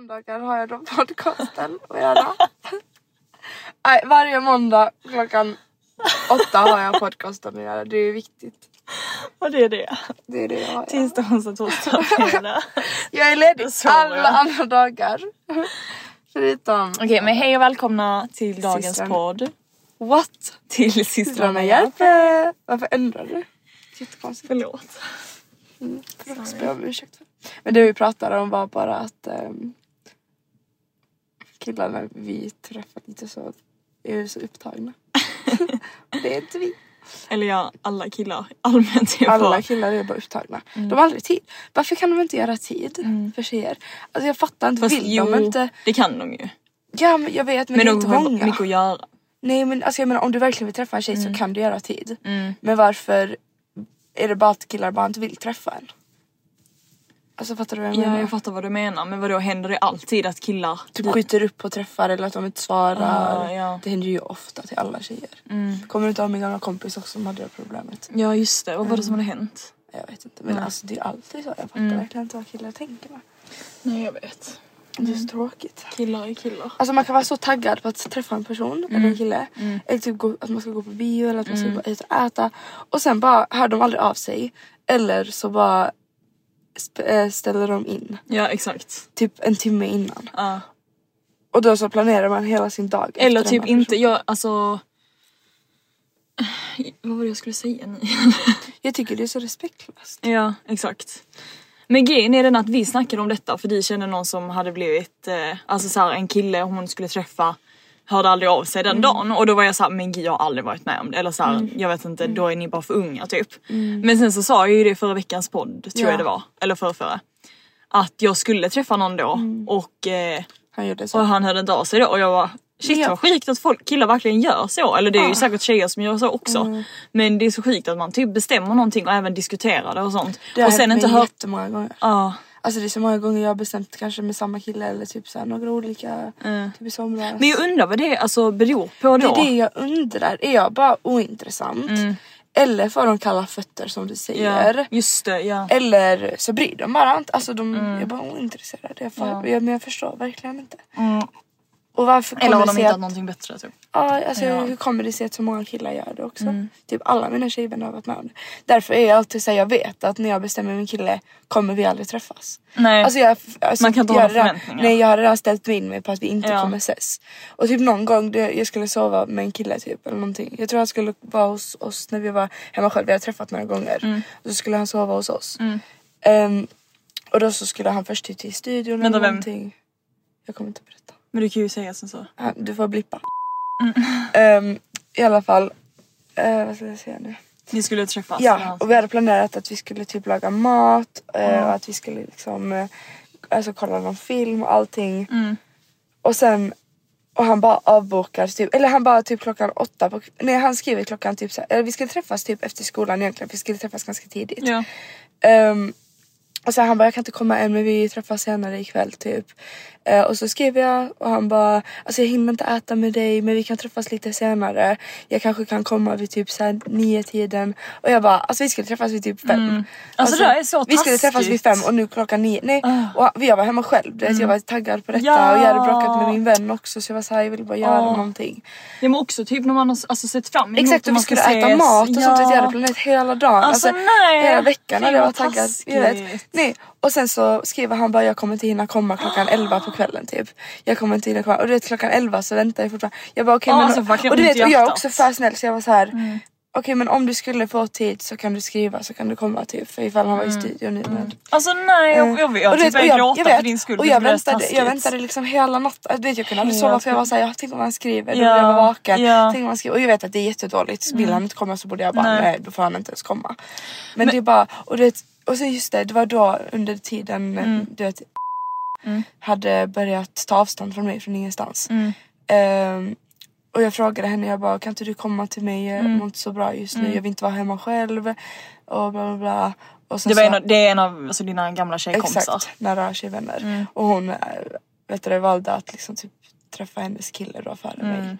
Måndagar har jag då podcasten att göra. Nej, varje måndag klockan åtta har jag podcasten att göra. Det är viktigt. Och det är det. Det är det jag har. Tisdag, onsdag, torsdag, fredag. Jag är ledig alla andra dagar. Förutom... Okej men hej och välkomna till dagens Systrarna. podd. What? Till Systrarna systrarna hjälp. hjälper! Varför ändrar du? Jättekonstigt. Förlåt. Får jag be om ursäkt. Men det vi pratade om var bara att um, killarna vi träffat lite så är så upptagna. det är inte vi. Eller ja, alla killar allmänt är Alla bara... killar är bara upptagna. De har aldrig tid. Varför kan de inte göra tid för tjejer? Alltså jag fattar inte. Fast Vill jo, de inte? det kan de ju. Ja men jag vet men, Men det är de inte har ju många. mycket att göra. Nej men alltså jag menar om du verkligen vill träffa en tjej Mm. så kan du göra tid. Men varför är det bara att killar bara inte vill träffa en? Alltså fattar du vad jag menar? Ja jag fattar vad du menar men vadå händer det alltid att killar Typ skjuter upp på träffar eller att de inte svarar. Ah, ja. Det händer ju ofta till alla tjejer. Kommer du inte ihåg min gamla kompis också som hade det problemet? Ja just det, vad var det som hade hänt? Jag vet inte men alltså det är alltid så. Jag fattar verkligen inte vad killar tänker med. Nej jag vet. Det är så tråkigt. Killar är killar. Alltså man kan vara så taggad på att träffa en person eller en kille. Eller typ gå, att man ska gå på bio eller att man ska gå ut och äta. Och sen bara hör de aldrig av sig. Eller så bara ställer de in. Ja exakt. Typ en timme innan. Ja. Och då så planerar man hela sin dag. Eller typ inte, jag alltså... Vad var det jag skulle säga nu? Jag tycker det är så respektlöst. Ja, exakt. Men grejen är den att vi snackade om detta för vi känner någon som hade blivit, eh, alltså så här, en kille hon skulle träffa hörde aldrig av sig den Mm. dagen och då var jag såhär, men gud jag har aldrig varit med om det. Eller så här, jag vet inte, då är ni bara för unga typ. Men sen så sa jag ju det i förra veckans podd, tror Mm. Ja. jag det var. Eller förra, förra. Att jag skulle träffa någon då Mm. och, eh, Han och han hörde inte av sig då och jag var Shit Ja. vad sjukt att folk, killar verkligen gör så. Eller det är ju säkert tjejer som gör så också. Mm. Men det är så sjukt att man typ bestämmer någonting och även diskuterar det och sånt. Det har och sen hänt inte mig hör... jättemånga gånger. Ja. Alltså det är så många gånger jag har bestämt kanske med samma kille eller typ så här, några olika. Typ i somras. Men jag undrar vad det alltså beror på det då. är det jag undrar. Är jag bara ointressant? Eller får de kalla fötter som du säger? ja, just det, ja. Eller så bryr de bara inte. Alltså de Mm. är bara ointresserad. Jag, får, jag, men jag förstår verkligen inte. Och varför Eller har de hittat att, någonting bättre typ. ja, alltså, Ja. Mm. hur kommer det sig att så många killar gör det också? Typ alla mina tjejvänner har varit med om det. Därför är jag alltid såhär, jag vet att när jag bestämmer min kille kommer vi aldrig träffas. Nej. Alltså jag, alltså, Man kan inte jag ha har förväntningar. Nej jag har redan ställt in mig på att vi inte Ja. kommer ses. Och typ någon gång det, jag skulle sova med en kille typ eller någonting. Jag tror han skulle vara hos oss när vi var hemma själv. Vi hade träffat några gånger. Mm. Och så skulle han sova hos oss. Ehm, och då så skulle han först ut till studion eller vem? någonting. Jag kommer inte berätta. Men du kan ju säga sen så. Han, du får blippa. Mm. Ehm, I alla fall. eh, vad ska jag säga nu? Ni skulle träffas. Ja, och vi hade planerat att vi skulle typ laga mat eh, och att vi skulle liksom eh, alltså kolla någon film och allting. Mm. Och sen och han bara avbokar typ, eller han bara typ klockan åtta på, nej han skriver klockan typ så eller vi skulle träffas typ efter skolan egentligen för vi skulle träffas ganska tidigt. Ja. Ehm, Och sen han bara jag kan inte komma än men vi träffas senare ikväll typ. Eh, och så skrev jag och han bara alltså jag hinner inte äta med dig men vi kan träffas lite senare. Jag kanske kan komma vid typ såhär nio tiden. Och jag bara alltså vi skulle träffas vid typ fem. Alltså, det där är så Vi skulle träffas vid taskigt. fem och nu klockan nio. Nej och jag var hemma själv. Du vet, Jag var taggad på detta Ja. och jag hade bråkat med min vän också så jag var såhär jag ville bara göra Ja. någonting. Ja men också typ när man har alltså, sett fram emot Exakt och vi skulle äta ses. mat och sånt. vet, Jag Ja. hade planerat hela dagen. Alltså, nej. Hela veckan hade jag varit taggad. Taskigt. Nej. Och sen så skriver han bara jag kommer inte hinna komma klockan 11 på kvällen typ. Jag kommer inte hinna komma. Och du vet klockan 11 så väntar jag fortfarande. Jag bara okej Ja, men. alltså, och du vet och jag är också för snäll så jag var så här. Okej men om du skulle få tid så kan du skriva så kan du komma typ. För ifall han var i studion nu. Men, Alltså nej jag, jag, jag, och du typ började gråta för din skull. Och jag väntade, jag väntade liksom hela natten. Du vet jag kunde aldrig sova för jag var såhär, jag tänk om han skriver. Då blir jag vaken. ja. Tänk om han skriver. Och jag vet att det är jättedåligt. Vill han inte komma så borde jag bara, Nej. då får han inte ens komma. Men, det är bara, och du vet, och så just det, det var då under tiden Mm. du vet hade börjat ta avstånd från mig från ingenstans. Mm. Och jag frågade henne, jag bara kan inte du komma till mig? Jag Mm. mår inte så bra just nu, jag vill inte vara hemma själv. Och bla bla bla. Och sen Det, var så- en av, det är en av alltså, dina gamla tjejkompisar. Exakt, nära tjejvänner. Mm. Och hon äh, vet du, valde att liksom typ träffa hennes kille då före mig. Och Mm.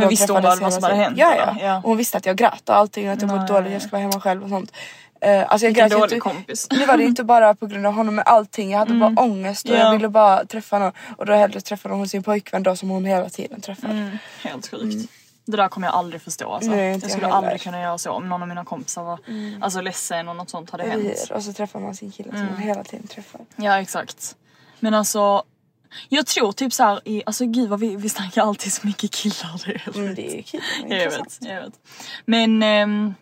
Men visste hon vad som hade hänt, Ja, ja. Och hon visste att jag grät och allting och att jag mådde dåligt, jag skulle vara hemma själv och sånt. Uh, alltså jag Vilken dålig inte, kompis. Nu var det inte bara på grund av honom med allting, jag hade bara ångest och Ja. jag ville bara träffa någon. Och då hellre träffade hon sin pojkvän då som hon hela tiden träffar. Mm, helt sjukt. Det där kommer jag aldrig förstå alltså. Nej, jag jag skulle heller. aldrig kunna göra så om någon av mina kompisar var alltså, ledsen och något sånt hade hänt. Och så träffar man sin kille som Mm. man hela tiden träffar. Ja exakt. Men alltså jag tror typ så här i, alltså gud vad vi, vi snackar alltid så mycket killar. Det är Mm, det är är Jag vet, jag vet. Men ehm,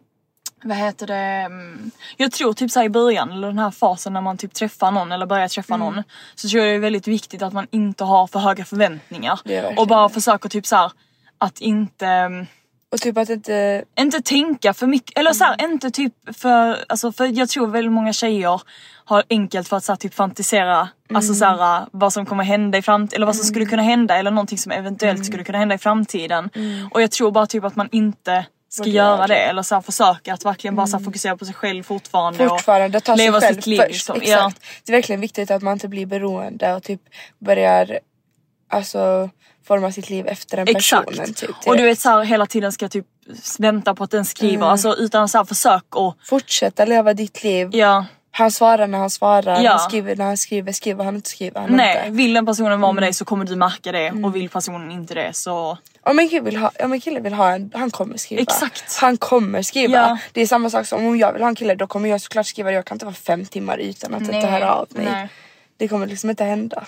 vad heter det? mm, Jag tror typ så här i början eller den här fasen när man typ träffar någon eller börjar träffa Mm. någon. Så tror jag det är väldigt viktigt att man inte har för höga förväntningar. Och bara det. försöker typ så här att inte mm, Och typ att inte inte tänka för mycket, eller så här, inte typ för, alltså för jag tror väldigt många tjejer har enkelt för att så här, typ fantisera alltså så här, vad som kommer hända i framtiden eller vad som skulle kunna hända eller någonting som eventuellt skulle kunna hända i framtiden. Och jag tror bara typ att man inte ska göra det eller så här, försöka att verkligen bara så här, fokusera på sig själv fortfarande. fortfarande och sig leva sitt liv. först. Liksom. Exakt. Ja. Det är verkligen viktigt att man inte blir beroende och typ börjar alltså forma sitt liv efter den Exakt. personen. Typ, och du vet så här, hela tiden ska typ vänta på att den skriver. Alltså utan så här, försök och Fortsätta leva ditt liv. ja. Han svarar när han svarar, Ja. han skriver när han skriver, skriver han inte skriver han Nej, inte. vill den personen vara med Mm. dig så kommer du märka det och vill personen inte det så... Om en kille vill ha, om en kille vill ha en, han kommer skriva. Exakt. Han kommer skriva. Ja. Det är samma sak som om jag vill ha en kille då kommer jag såklart skriva. Jag kan inte vara fem timmar utan att inte höra av mig. nej. Det kommer liksom inte hända.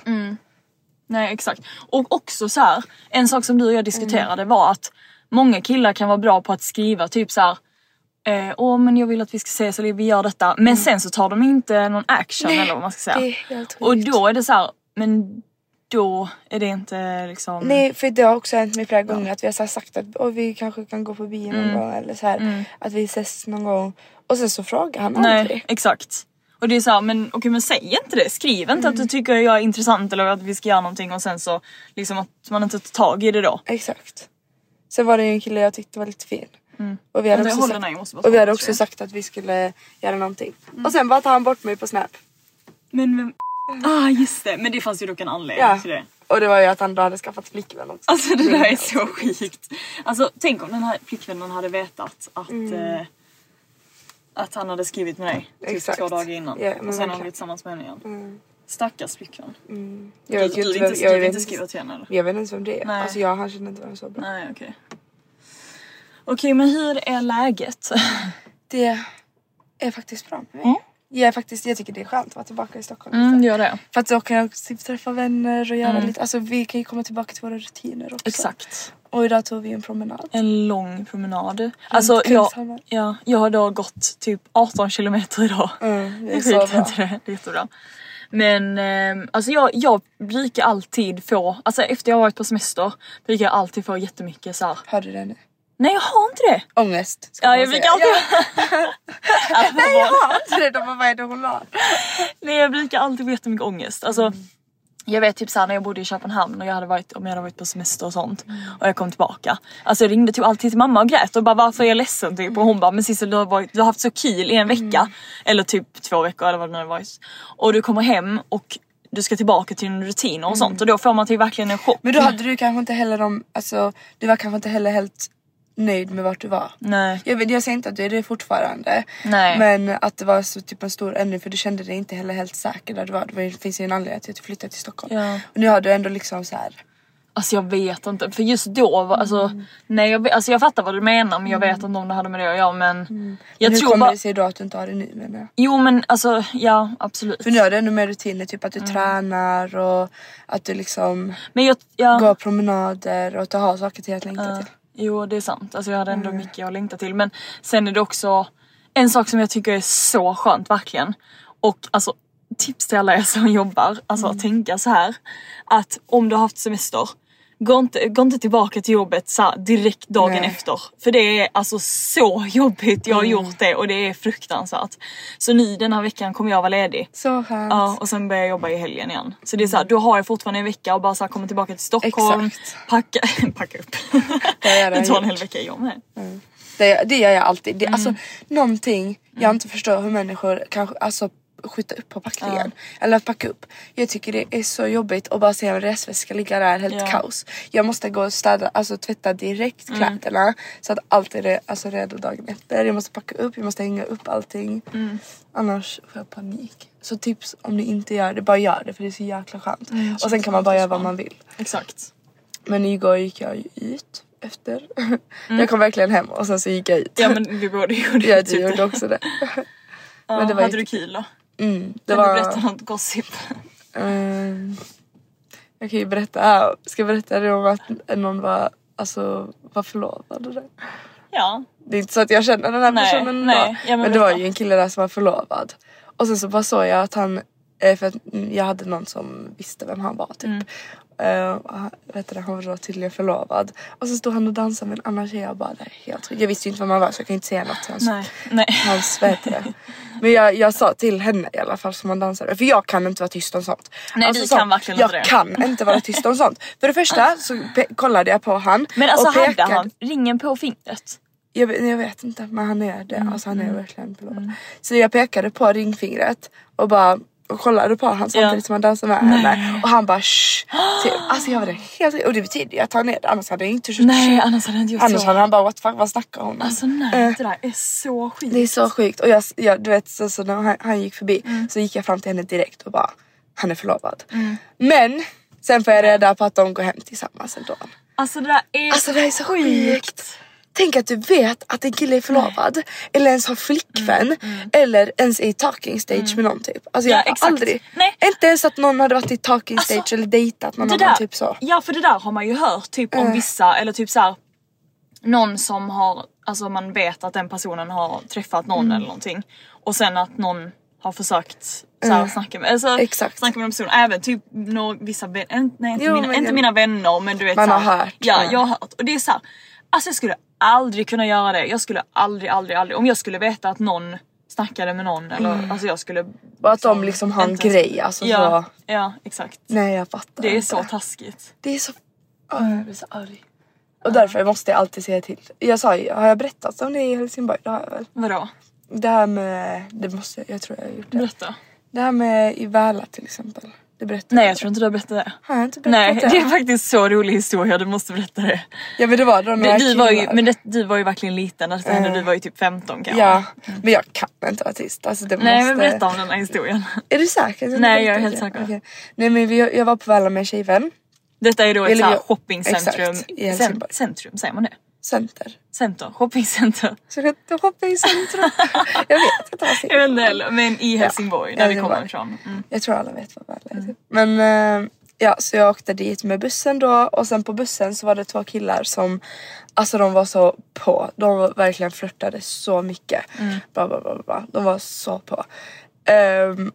Nej exakt. Och också så här, en sak som du och jag diskuterade Mm. var att många killar kan vara bra på att skriva typ så här. Eh, Åh men jag vill att vi ska ses eller vi gör detta. Men sen så tar de inte någon action Nej, eller vad man ska säga. och då är det så här, men då är det inte liksom... Nej för det har också hänt mig flera gånger att vi har så sagt att Åh, vi kanske kan gå på bio någon Mm. gång eller så här, att vi ses någon gång. Och sen så frågar han Nej, aldrig. exakt. Och det är såhär, men okej men säg inte det. Skriv inte att du tycker jag är intressant eller att vi ska göra någonting och sen så liksom att man inte tar tag i det då. Exakt. Sen var det ju en kille jag tyckte var lite fin. Och vi hade, också sagt, och vi hade också sagt att vi skulle göra någonting. Och sen bara tar han bort mig på snap. Men vem... Ah just det, men det fanns ju dock en anledning Ja. till det. Och det var ju att han då hade skaffat flickvän också. Alltså det där är så sjukt. Alltså tänk om den här flickvännen hade vetat att eh, att han hade skrivit med dig typ Mm. Exakt. två dagar innan. Men och sen har han blivit tillsammans med henne igen. Stackars flickvän. Jag vet du, ju du, inte vill vem, inte, jag du vill vet inte inte- skriva till henne eller? Jag vet inte ens vem det är. Nej. Alltså jag han känner inte varandra så bra. Nej okej. Okej men hur är läget? Det är faktiskt bra med mig. Jag, är faktiskt, jag tycker det är skönt att vara tillbaka i Stockholm. Mm, lite. gör det. För att då kan jag typ träffa vänner och göra lite, alltså vi kan ju komma tillbaka till våra rutiner också. Exakt. Och idag tog vi en promenad. En lång promenad. Alltså jag, ja, jag har då gått typ 18 kilometer idag. Mm, det är så bra. det? Det är jättebra. Men ehm, alltså jag, jag brukar alltid få, alltså efter jag har varit på semester brukar jag alltid få jättemycket så här. Har du det nu? Nej jag har inte det! Ångest. Ja jag säga. brukar alltid... Alltså, Nej jag har inte det, de bara vad är det hon har? Nej jag brukar alltid få jättemycket ångest. Alltså, Jag vet typ såhär när jag bodde i Köpenhamn och jag hade varit, om jag hade varit på semester och sånt och jag kom tillbaka. Alltså jag ringde typ alltid till mamma och grät och bara varför är jag ledsen typ och hon bara men Sissel du har, varit, du har haft så kul i en vecka eller typ två veckor eller vad det nu har varit. Och du kommer hem och du ska tillbaka till dina rutiner och sånt och då får man typ verkligen en chock. Men då hade du kanske inte heller de, alltså du var kanske inte heller helt nöjd med vart du var. Nej. Jag, vet, jag säger inte att du är det fortfarande. Nej. Men att det var så typ en stor ändring för du kände dig inte heller helt säker där du var. Det finns ju en anledning till att du flyttade till Stockholm. Ja. Och nu har du ändå liksom så här. Alltså jag vet inte för just då var alltså nej jag, alltså jag fattar vad du menar men jag vet inte om det hade med det att göra men jag men hur tror kommer bara, det sig då att du inte har det nu menar jag? jo men alltså ja absolut. För nu har du ändå med rutiner, typ att Mm. du tränar och att du liksom jag, ja. går promenader och att du har saker till att längta Ja, till. Jo det är sant, alltså jag hade ändå Mm. mycket att längta till men sen är det också en sak som jag tycker är så skönt verkligen och alltså tips till alla er som jobbar, alltså Mm. att tänka så här att om du har haft semester Gå inte, gå inte tillbaka till jobbet så direkt dagen Nej. efter. För det är alltså så jobbigt. Jag har Mm. gjort det och det är fruktansvärt. Så nu den här veckan kommer jag vara ledig. Så skönt. Ja och sen börjar jag jobba i helgen igen. Så det är så här, då har jag fortfarande en vecka och bara så här komma tillbaka till Stockholm. Exakt. Packa, packa upp. Det tar en hel vecka jag med. Det, det gör jag alltid. Det, Mm. Alltså någonting jag inte förstår hur människor kan alltså, skjuta upp på packningen. Eller att packa upp. Jag tycker det är så jobbigt att bara se en resväska ligga där helt Ja. Mm. kaos. Jag måste gå och städa, alltså tvätta direkt kläderna så att allt är re, alltså, redo dagen efter. Jag måste packa upp, jag måste hänga upp allting. Mm. Annars får jag panik. Så tips om ni inte gör det, bara gör det för det är så jäkla skönt. Mm, och sen kan man bara göra vad man vill. Exakt. Men igår gick jag ju ut efter. jag kom verkligen hem och sen så gick jag ut. Mm. Ja men du gjorde gjorde Ja ju du gjorde också det. Ja, men det var hade jätte- du kul då? Mm, det Kan var... du berätta något gossip? Ehm, jag kan ju berätta här. Ska jag berätta det om att någon var, alltså, var förlovad och det? Ja. Det är inte så att jag känner den här Nej, personen nej. då. Men men det var ju en kille där som var förlovad. Och sen så bara såg jag att han, eh, för att mm, jag hade någon som visste vem han var typ. Mm. Eh, vet du, han var då tydligen förlovad. Och så stod han och dansade med en annan tjej och bara det är helt. Jag visste ju inte vem han var så jag kan inte säga något till hans, Nej. Nej. hans det. Men jag, jag sa till henne i alla fall som han dansade. För jag kan inte vara tyst om sånt. Alltså, Nej, du sånt, kan verkligen jag inte det. kan inte vara tyst om sånt. För det första så kollade jag på han Men alltså och hade pekade. han ringen på fingret? Jag, vet- jag vet inte men han är det. Mm, Alltså han är verkligen förlovad. Så jag pekade på ringfingret och bara och kollade på honom samtidigt som han dansade med henne. Och han bara shh. Typ. Alltså jag var det helt Och det betyder ju att han är det annars hade jag inte gjort Nej annars hade jag inte gjort Annars så. hade han bara what fuck vad snackar hon om? Alltså nej det där är så skit. Det är så sjukt och jag, jag du vet så, så när han, han gick förbi Mm. så gick jag fram till henne direkt och bara han är förlovad. Men sen får jag reda på att de går hem tillsammans ändå. Alltså det där är Alltså det här är så sjukt. Tänk att du vet att en kille är förlovad eller ens har flickvän eller ens är i talking stage med någon typ. Alltså jag Mm, Ja, har aldrig, Nej. inte ens att någon hade varit i talking Alltså, stage eller dejtat någon annan typ så. Ja för det där har man ju hört typ om vissa eller typ så här. Någon som har, alltså man vet att den personen har träffat någon eller någonting. Och sen att någon har försökt så här, snacka med, alltså, Exakt. snacka med den personen. Även typ några, vissa vänner, nej inte, Jo, mina, inte mina vänner men du vet Man så har hört, Ja, ja. jag har hört. Och det är så här, alltså jag skulle aldrig kunna göra det. Jag skulle aldrig, aldrig, aldrig. Om jag skulle veta att någon snackade med någon eller alltså jag skulle. Och att de liksom har en grej alltså Ja, så. ja exakt. Nej jag fattar Det är inte. så taskigt. Det är så... Jag blir så arg. Och därför måste jag alltid säga till. Jag sa ju, har jag berättat om det i Helsingborg? Det har jag väl. Vadå? Det här med, det måste jag, jag tror jag har gjort det. Berätta. Det här med i Väla till exempel. Det berättade Nej jag tror inte du har berättat det. Har jag inte berättat Nej det? det är faktiskt så rolig historia, du måste berätta det. Ja men det var då några Men du var ju, men det, du var ju verkligen liten när det hände, du var ju typ 15 kanske. Ja, men jag kan inte vara tyst. Alltså det Nej måste... men berätta om den här historien. Är du säker? Nej, jag är helt säker. okej. Nej men vi, jag var på Väla med en tjejvän. Detta är då ett Eller jag- shoppingcentrum. exakt, centrum, säger man det? Center. Center, shoppingcenter. Så jag vet inte vad jag vet inte heller, men i Helsingborg där vi kommer ifrån. Mm. Jag tror alla vet vad Väla är. typ. Men eh, ja, så jag åkte dit med bussen då och sen på bussen så var det två killar som Alltså de var så på. De var verkligen flörtade så mycket. Bla, bla, bla, bla. De var så på. Ehm,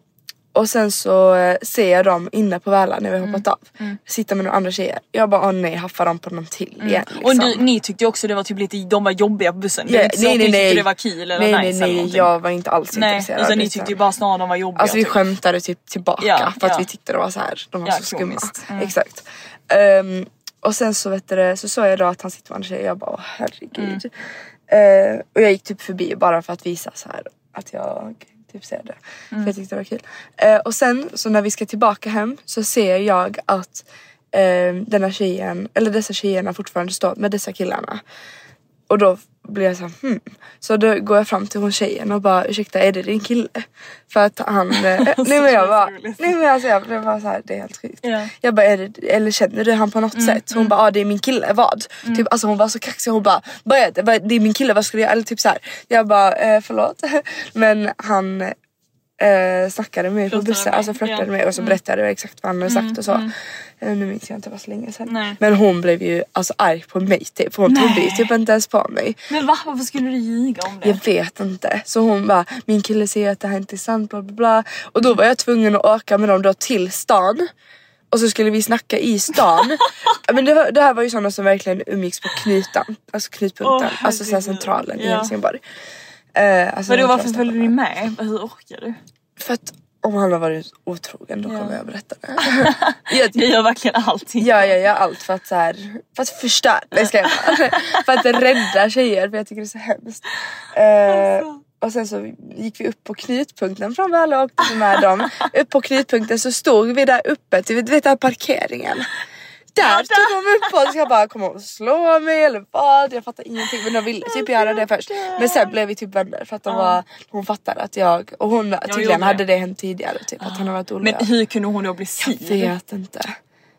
Och sen så eh, ser jag dem inne på Välan när vi har hoppat av. Sitta med några andra tjejer. Jag bara åh nej haffar de på någon till igen liksom. Och ni, ni tyckte också det var typ lite, de var jobbiga på bussen. det inte så nej, nej, ni tyckte nej. det var kul eller nej, nice nej, eller nej, någonting. jag var inte alls Nej, intresserad. utan ni liksom. tyckte ju bara snarare de var jobbiga. Alltså vi typ. skämtade typ tillbaka Ja, för att ja. vi tyckte det var så här. de var Ja, så skumma. Mm. Exakt. Ehm, och sen så vet du, det, så såg jag då att han sitter med andra tjejer jag bara åh, herregud. Mm. Eh, och jag gick typ förbi bara för att visa så här att jag typ ser det. Mm. För jag tyckte det var kul. Eh, och sen så när vi ska tillbaka hem så ser jag att eh, denna tjejen, eller dessa tjejerna fortfarande står med dessa killarna. Och då blir jag så här, hmm. Så då går jag fram till hon tjejen och bara ursäkta är det din kille? För att han, eh, nej men jag bara, nej men alltså jag blev bara så här, det är helt sjukt. Ja. Jag bara, är det, eller känner du han på något sätt? Hon bara, ja det är min kille, vad? Typ, alltså hon var så kaxig, hon bara, vad är det? Det är min kille, vad skulle jag, eller typ så här. Jag bara, eh, förlåt. Men han eh, snackade med mig på bussen, alltså flörtade med mig och så berättade jag exakt vad han hade sagt och så. Eh, Nu minns jag inte, det var så länge sedan. Nej. Men hon blev ju alltså arg på mig typ, hon trodde ju Nej. typ inte ens på mig. Men va? Varför skulle du ljuga om det? Jag vet inte. Så hon bara, min kille säger att det här inte är sant bla bla bla. Och då var jag tvungen att åka med dem då till stan. Och så skulle vi snacka i stan. Men det, det här var ju sådana som verkligen umgicks på knutan. Alltså knutpunkten. Åh, alltså så här herregud. centralen i Ja. Helsingborg. Eh, alltså Vadå varför följde ni med? Hur orkar du? För att om han har varit otrogen då Ja. kommer jag berätta det. jag, Jag gör verkligen allting. Ja, jag gör allt för att så här, för att förstöra, nej ska jag. För att rädda tjejer för jag tycker det är så hemskt. Eh, och sen så gick vi upp på knutpunkten från Väla och åkte med dem. Upp på knutpunkten så stod vi där uppe, vet, du vet där parkeringen. Där tog de upp oss, jag bara kommer hon slå mig eller vad? Jag fattar ingenting men de ville typ göra det först. Men sen blev vi typ vänner för att de var, hon fattade att jag och hon gjorde tydligen hade det hänt tidigare typ att han har varit olojal. Men hur kunde hon då bli Jag sur? vet inte.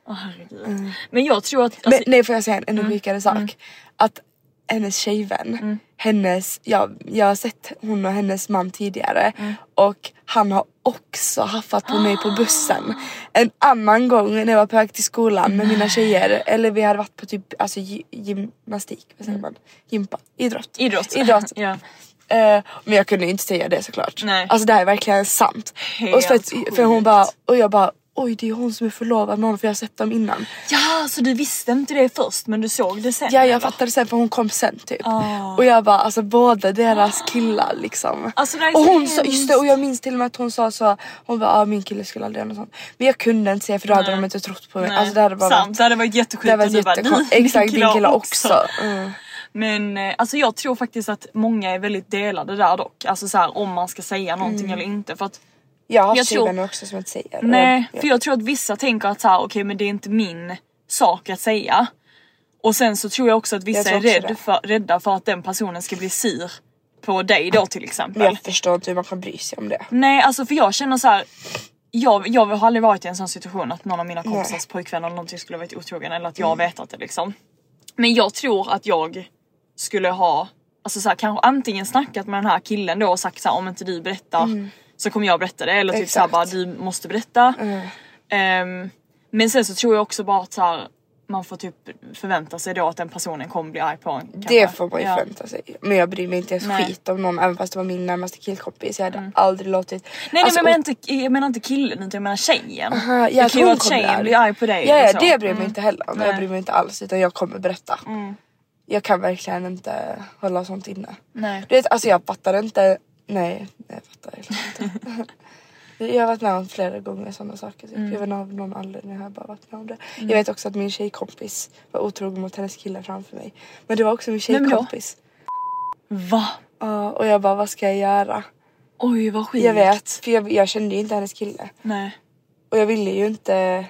Åh, herregud. Men jag tror att... Alltså, Men nej får jag säga en ännu Mm. sjukare sak? Att hennes tjejvän, hennes, ja, jag har sett hon och hennes man tidigare Mm. och han har också haffat på mig på bussen. En annan gång när jag var på väg till skolan med mina tjejer eller vi hade varit på typ alltså, gy- gymnastik, vad säger man? Gympa? Idrott. idrott. Idrott. ja. Eh, men jag kunde ju inte säga det såklart. Nej. Alltså det här är verkligen sant. Helt och för, att, för hon bara, och jag bara oj det är hon som är förlovad med honom för jag har sett dem innan. ja, så du visste inte det först men du såg det sen? Ja jag eller? fattade sen för hon kom sen typ. Ah. Och jag bara alltså båda deras killar liksom. Alltså, och hon sa, just det och jag minns till och med att hon sa så, hon bara ah, min kille skulle aldrig göra något sånt. Men jag kunde inte säga för då hade Nej. de inte trott på mig. Nej, Alltså det hade bara sant. varit, Det hade varit jättesjukt det hade varit bara, jättekonstigt. "Min Exakt din kille också." också. Mm. Men eh, alltså jag tror faktiskt att många är väldigt delade där dock. Alltså så här, om man ska säga någonting Mm. eller inte. För att, Jag har Jag tror- tjejvänner också som inte säger. nej, Ja. för jag tror att vissa tänker att så här, okej men det är inte min sak att säga. Och sen så tror jag också att vissa Jag är rädd för, rädda för att den personen ska bli sur på dig då till exempel. Men jag förstår inte hur man kan bry sig om det. Nej alltså för jag känner så här. Jag, jag har aldrig varit i en sån situation att någon av mina kompisars pojkvänner eller någonting skulle varit otrogen eller att jag har vetat det liksom. Men jag tror att jag skulle ha, alltså så här, kanske antingen snackat med den här killen då och sagt så här, om inte du berättar så kommer jag berätta det eller typ såhär bara du måste berätta. Ehm, men sen så tror jag också bara att så här, man får typ förvänta sig då att den personen kommer bli arg på en. kanske. Det får man ju Ja. förvänta sig. Men jag bryr mig inte ens Nej. skit om någon även fast det var min närmaste killkompis. Jag hade aldrig låtit... Nej, nej Alltså, men jag menar, inte, jag menar inte killen utan jag menar tjejen. Aha, ja, det kan ju vara att tjejen blir arg på dig. Ja, ja så. det bryr jag mig Mm. inte heller om. Jag bryr mig inte alls utan jag kommer berätta. Mm. Jag kan verkligen inte hålla sånt inne. Nej. Du vet alltså jag fattar inte. Nej, jag fattar verkligen inte. Jag har varit med om flera gånger sådana saker. Typ. Mm. Jag vet inte av någon anledning har jag bara varit med om det. Jag vet också att min tjejkompis var otrogen mot hennes kille framför mig. Men det var också min tjejkompis. Va? Ja, och jag bara vad ska jag göra? Oj vad sjukt. Jag vet, för jag, jag kände ju inte hennes kille. Nej. Och jag ville ju inte...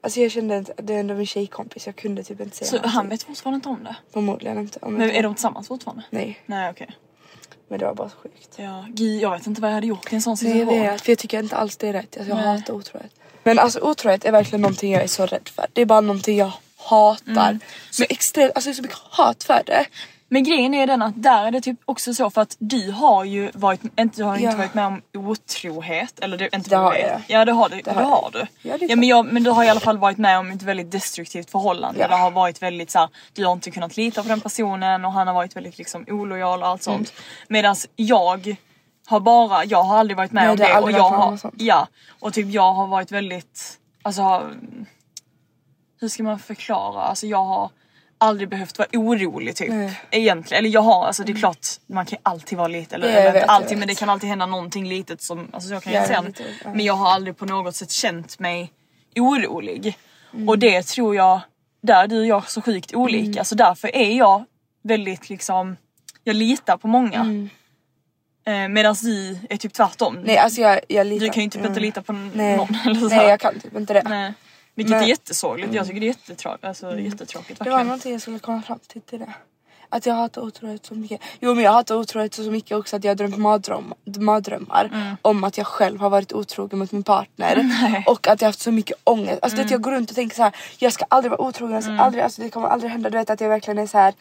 Alltså jag kände inte, det är ändå min tjejkompis, jag kunde typ inte säga Så någonting. han vet fortfarande inte om det? Förmodligen inte. Om Men är de tillsammans fortfarande? Nej, Nej okej. Men det var bara så sjukt. Ja, gud jag vet inte vad jag hade gjort i en sån Nej, jag situation. vet, för jag tycker inte alls det är rätt. Alltså, jag Nej. hatar otrohet. Men alltså otrohet är verkligen någonting jag är så rädd för. Det är bara någonting jag hatar. Mm. Så extremt, alltså det är så mycket hat för det. Men grejen är den att där är det typ också så för att du har ju varit, inte, du har inte Ja. varit med om otrohet. Eller det, inte Det har jag. Ja det har du. Det, har jag. har du. Ja, det Ja, men, jag, men du har i alla fall varit med om ett väldigt destruktivt förhållande. Ja. Det har varit väldigt så här, du har inte kunnat lita på den personen och han har varit väldigt liksom olojal och allt Mm. sånt. Medan jag har bara, jag har aldrig varit med Nej, om det det och jag har, ja och typ jag har varit väldigt, alltså har- hur ska man förklara, alltså jag har aldrig behövt vara orolig typ. Nej. Egentligen, eller jag har, alltså det är klart man kan ju alltid vara lite, eller, Ja, jag vet, inte jag alltid men det kan alltid hända någonting litet som, alltså så kan jag säga. lite, ja. Men jag har aldrig på något sätt känt mig orolig. Mm. Och det tror jag, där är du och jag så sjukt olika Mm. så därför är jag väldigt liksom, jag litar på många. Mm. Eh, Medan du är typ tvärtom. Nej alltså jag, jag litar. du kan ju typ inte lita på n- Nej. någon. Eller så Nej jag kan typ inte det. Nej. Vilket Men- är jättesorgligt. Jag tycker det är jättetråkigt. Alltså, jättetråkigt Det var någonting jag skulle komma fram till till det. Att jag hatar otrohet så mycket. Jo men jag hatar otrohet så mycket också att jag har drömt mardröm, mardrömmar Mm. om att jag själv har varit otrogen mot min partner. Och att jag har haft så mycket ångest. Alltså Mm. det, jag går runt och tänker så här: jag ska aldrig vara otrogen, jag ska aldrig, alltså, det kommer aldrig hända. Du vet att jag verkligen är så här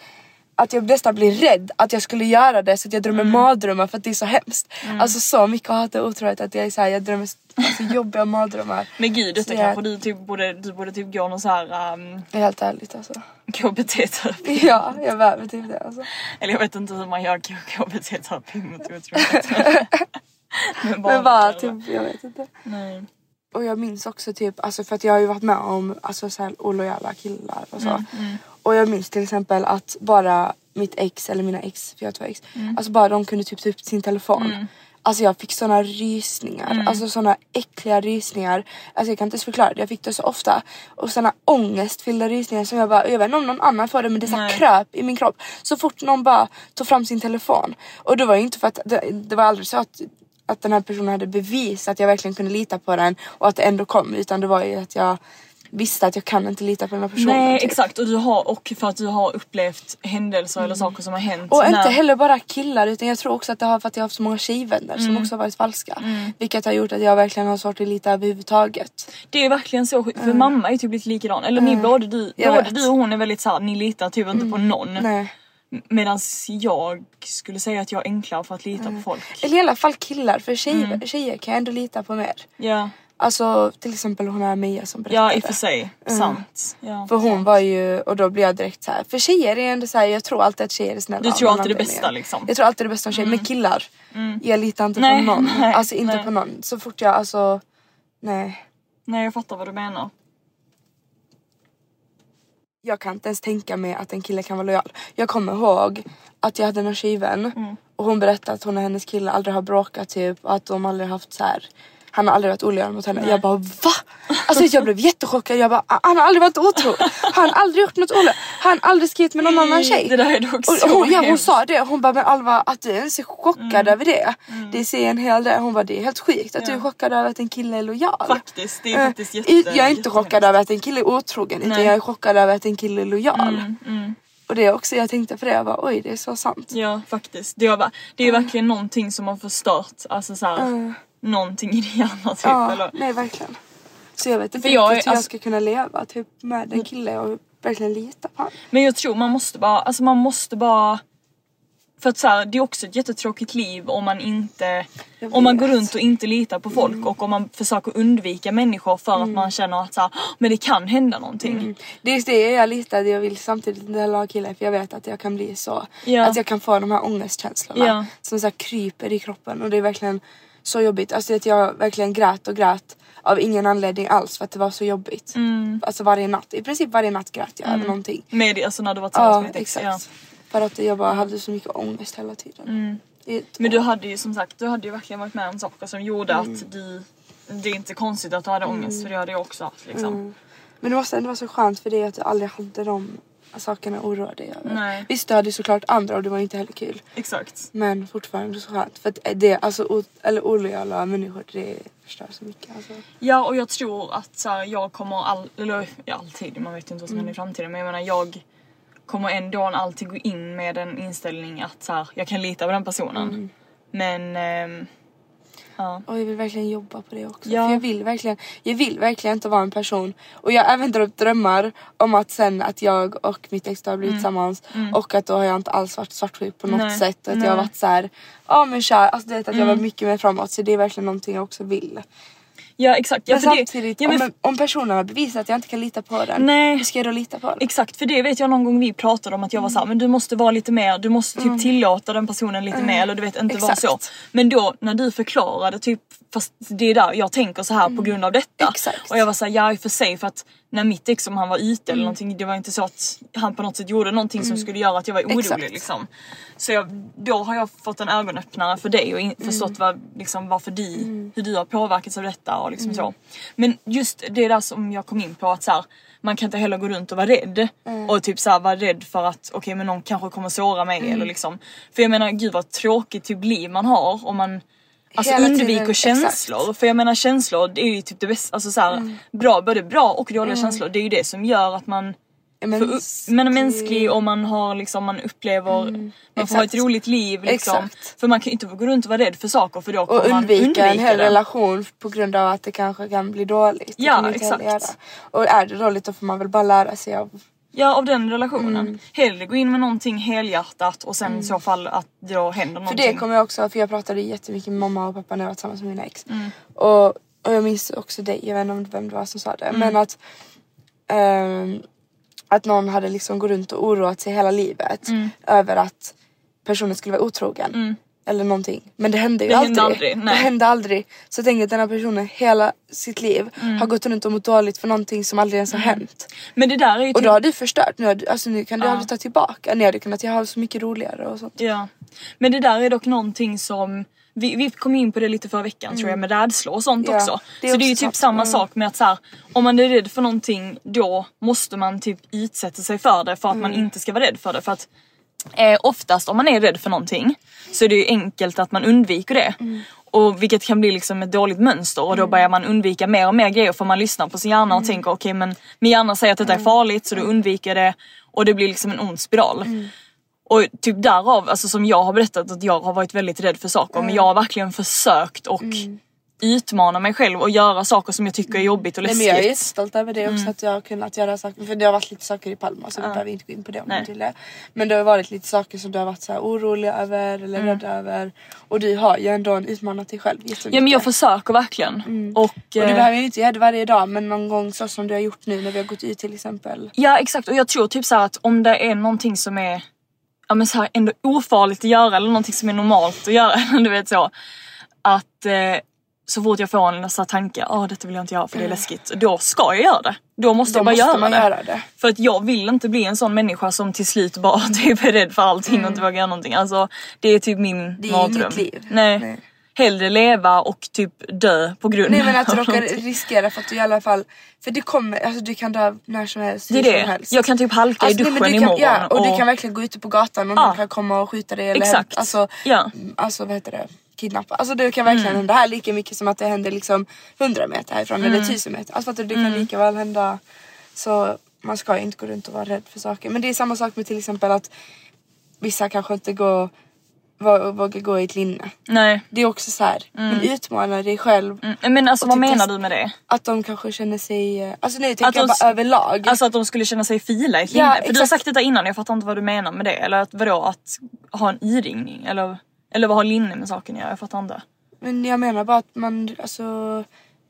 att jag nästan blir rädd att jag skulle göra det så att jag drömmer Mm. mardrömmar för att det är så hemskt. Alltså så mycket hat och otrohet att jag är så här, jag drömmer alltså, jobbiga mardrömmar. Men gud detta kanske du typ borde, du borde typ gå någon så här um, Helt ärligt alltså. KBT-terapi. Ja, jag behöver typ det alltså. Eller jag vet inte hur man gör KBT-terapi mot otrohet. Men Men bara typ, jag vet inte. Nej. Och jag minns också typ, alltså för att jag har ju varit med om alltså, så här, olojala killar och så. Och jag minns till exempel att bara mitt ex eller mina ex, för jag har två ex, alltså bara de kunde typ ta upp sin telefon. Alltså jag fick såna rysningar, alltså såna äckliga rysningar. Alltså jag kan inte ens förklara det, jag fick det så ofta. Och såna ångestfyllda rysningar som jag bara, jag vet inte om någon annan får det men det så kröp i min kropp. Så fort någon bara tog fram sin telefon. Och det var ju inte för att, det, det var aldrig så att att den här personen hade bevis att jag verkligen kunde lita på den och att det ändå kom utan det var ju att jag visste att jag kan inte lita på den här personen. Nej typ. exakt och du har och för att du har upplevt händelser eller saker som har hänt. Och inte när- heller bara killar utan jag tror också att det har för att jag har haft så många tjejvänner Mm. som också har varit falska. Vilket har gjort att jag verkligen har svart att lita överhuvudtaget. Det är verkligen så för mamma är typ lite likadan. Eller ni både du, Jag både vet. du och hon är väldigt såhär, ni litar typ inte på någon. Nej. Medan jag skulle säga att jag är enklare för att lita på folk. Eller i alla fall killar för tjejer, Mm. tjejer kan jag ändå lita på mer. Ja, Alltså till exempel hon här Mia som berättade. ja i och för sig. Sant. Ja. För hon var ju, och då blir jag direkt så här. För tjejer är ändå så här, jag tror alltid att tjejer är snälla. Du tror alltid det bästa, liksom. Jag tror alltid det bästa om tjejer. Men killar, jag litar inte Nej, på någon. nej, alltså inte nej. på någon. Så fort jag alltså, nej. Nej jag fattar vad du menar. Jag kan inte ens tänka mig att en kille kan vara lojal. Jag kommer ihåg att jag hade en tjejvän Mm. och hon berättade att hon och hennes kille aldrig har bråkat typ och att de aldrig haft så här. Han har aldrig varit olojal mot henne. Jag bara va? Alltså jag blev jättechockad. Jag bara han har aldrig varit otrogen. Han har aldrig gjort något olojalt. Han har aldrig skrivit med någon annan tjej. Det där är dock så hon, ja, hon sa det, hon bara men Alva att du ens är chockad Mm. över det. Det säger en hel del. Hon bara det är helt sjukt att du är chockad över att en kille är lojal. Faktiskt, det är Eh, faktiskt jätte, jag är inte chockad över att en kille är otrogen utan Nej. Mm, jag är chockad över att en kille är lojal. Och det är också, jag tänkte på det, jag bara oj det är så sant. Ja faktiskt. Det, var, det är verkligen någonting som har förstört alltså så här, någonting i din hjärna typ. Ja, Eller, nej verkligen. Så jag vet inte jag riktigt hur jag alltså- ska kunna leva typ med en kille och verkligen lita på honom. Men jag tror man måste bara, alltså man måste bara för att så här, det är också ett jättetråkigt liv om man inte Jag Om man går runt och inte litar på folk och om man försöker undvika människor för att man känner att så här, "Åh, men det kan hända någonting. Det är just det jag litar, jag vill samtidigt inte heller ha killar för jag vet att jag kan bli så. Ja. Att jag kan få de här ångestkänslorna Ja. som så här kryper i kroppen och det är verkligen så jobbigt. Alltså att jag verkligen grät och grät av ingen anledning alls för att det var så jobbigt. Mm. Alltså varje natt, i princip varje natt grät jag över någonting. Med det, alltså när du var tillsammans Ja med ditt ex. exakt. Ja. För att jag bara hade så mycket ångest hela tiden. Mm. Men du hade ju som sagt, du hade ju verkligen varit med om saker som gjorde Mm. att du Det är inte konstigt att du hade ångest för det hade jag också haft liksom. Mm. Men det måste ändå vara så skönt för dig att du aldrig hade de sakerna att oroa dig över. Nej. Visst du hade såklart andra och det var inte heller kul. Exakt. Men fortfarande så skönt. För att det, alltså, o, eller olojala människor det förstör så mycket. Alltså. Ja och jag tror att så här, jag kommer all, eller ja, alltid, man vet ju inte vad som händer i framtiden men jag menar jag kommer ändå alltid gå in med en inställning att så här, jag kan lita på den personen. Men ehm, ja. Och jag vill verkligen jobba på det också. Ja. För jag vill verkligen, jag vill verkligen inte vara en person. Och jag har även drömt drömmar om att sen att jag och mitt ex har blivit tillsammans. Och att då har jag inte alls varit svartsjuk på något Mm. Nej. sätt. Att Nej. jag har varit så här, ja men kär. Alltså det att jag var mycket mer framåt. Så det är verkligen någonting jag också vill. Ja exakt. Ja, men det- samtidigt, ja, men om, om personen har bevisat att jag inte kan lita på den, Nej. hur ska jag då lita på den? Exakt, för det vet jag någon gång vi pratade om att jag var såhär, men du måste vara lite mer, du måste typ tillåta den personen lite mer eller du vet inte vara Mm. Exakt. så. Men då när du förklarade typ, fast det är där jag tänker så här på grund av detta. Mm. Exakt. Och jag var såhär, ja i och för sig för att när mitt ex om han var ute Mm. eller någonting, det var inte så att han på något sätt gjorde någonting som skulle göra att jag var orolig Exakt. liksom. Så jag, då har jag fått en ögonöppnare för dig och in, Mm. förstått vad, liksom, varför du, hur du har påverkats av detta och liksom så. Men just det där som jag kom in på att så här, man kan inte heller gå runt och vara rädd Mm. och typ så här, vara rädd för att okej men någon kanske kommer såra mig Mm. eller liksom. För jag menar gud vad tråkigt typ liv man har om man Alltså Hela undviker tiden, känslor. För jag menar känslor det är ju typ det bästa, alltså så här, Mm. bra, både bra och dåliga känslor. Det är ju det som gör att man man är mänsklig och man har liksom, man upplever, man får ha ett exakt. roligt liv liksom. Exakt. För man kan ju inte gå runt och vara rädd för saker för då och kommer man undvika, undvika en hel det. relation på grund av att det kanske kan bli dåligt. Ja, exakt. Och är det dåligt då får man väl bara lära sig av Ja av den relationen. Mm. Hellre gå in med någonting helhjärtat och sen i så fall att det då händer För någonting. det kommer jag också, för jag pratade jättemycket med mamma och pappa när jag var tillsammans med mina ex. Mm. Och, och jag minns också dig, jag vet inte om vem det var som sa Mm. det. Men att ehm, att någon hade liksom gått runt och oroat sig hela livet Mm. över att personen skulle vara otrogen. Eller någonting. Men det hände ju Det aldrig. hände aldrig. Det hände aldrig. Så jag tänker att den här personen hela sitt liv Mm. har gått runt och mått dåligt för någonting som aldrig ens har hänt. Men det där är ju Och typ, då har du förstört. Nu, har du, alltså, nu kan du Ja. aldrig ta tillbaka. Ni hade kunnat ha så mycket roligare och sånt. Ja. Men det där är dock någonting som vi, vi kom in på det lite förra veckan tror jag med rädslor och sånt Mm. Ja, också. det så det är ju typ samma Mm. sak med att så här, om man är rädd för någonting då måste man typ utsätta sig för det för att Mm. man inte ska vara rädd för det. För att eh, oftast om man är rädd för någonting så är det ju enkelt att man undviker det. Mm. Och vilket kan bli liksom ett dåligt mönster och då börjar man undvika mer och mer grejer för man lyssnar på sin hjärna Mm. och tänker okej men min hjärna säger att detta är farligt så då undviker jag det och det blir liksom en ond spiral. Mm. Och typ därav, alltså som jag har berättat att jag har varit väldigt rädd för saker Mm. men jag har verkligen försökt och utmana mig själv och göra saker som jag tycker är jobbigt och Nej, läskigt. men jag är jättestolt över det också att jag har kunnat göra saker. För det har varit lite saker i Palma så vi behöver inte gå in på det om Nej. du vill det. Men det har varit lite saker som du har varit så här orolig över eller rädd över. Och du har ju ändå utmanat dig själv jättemycket. Ja men jag försöker verkligen. Och, Och du eh, behöver ju inte göra det varje dag men någon gång så som du har gjort nu när vi har gått ut till exempel. Ja exakt och jag tror typ så att om det är någonting som är ja, men så här ändå ofarligt att göra eller någonting som är normalt att göra. du vet så. Att eh, så fort jag får en tanke, åh detta vill jag inte göra för det är läskigt. Då ska jag göra det. Då måste Då jag bara måste göra, det. göra det. För att jag vill inte bli en sån människa som till slut bara typ är rädd för allting och inte vågar göra någonting. Alltså det är typ min Mm. Det är mardröm. inget liv. Nej. Nej. Hellre leva och typ dö på grund Nej men att du av råkar riskera för att du i alla fall För det kommer, alltså du kan dö när som helst. Det är som det. helst. Jag kan typ halka Alltså, i nej, duschen du kan, imorgon. Ja, och, du kan verkligen gå ute på gatan och Ja. någon kan komma och skjuta dig eller Exakt. alltså, Ja. alltså vad heter det? Kidnappa. Alltså det kan verkligen Mm. hända här lika mycket som att det händer liksom 100 meter härifrån eller 1000 meter. Alltså fattar du, det Mm. kan lika väl hända. Så man ska ju inte gå runt och vara rädd för saker. Men det är samma sak med till exempel att vissa kanske inte går, vå- vågar gå i ett linne. Nej. Det är också så här, men utmana dig själv. Mm. Men alltså vad menar du med det? Att de kanske känner sig, alltså nu tänker Att jag bara överlag. Alltså att de skulle känna sig fila i ett Ja, linne. För du har exakt. sagt detta innan, jag fattar inte vad du menar med det. Eller att, vadå att ha en iringning? Eller, eller vad har linne med saken att göra? Jag fattar inte. Men jag menar bara att man, alltså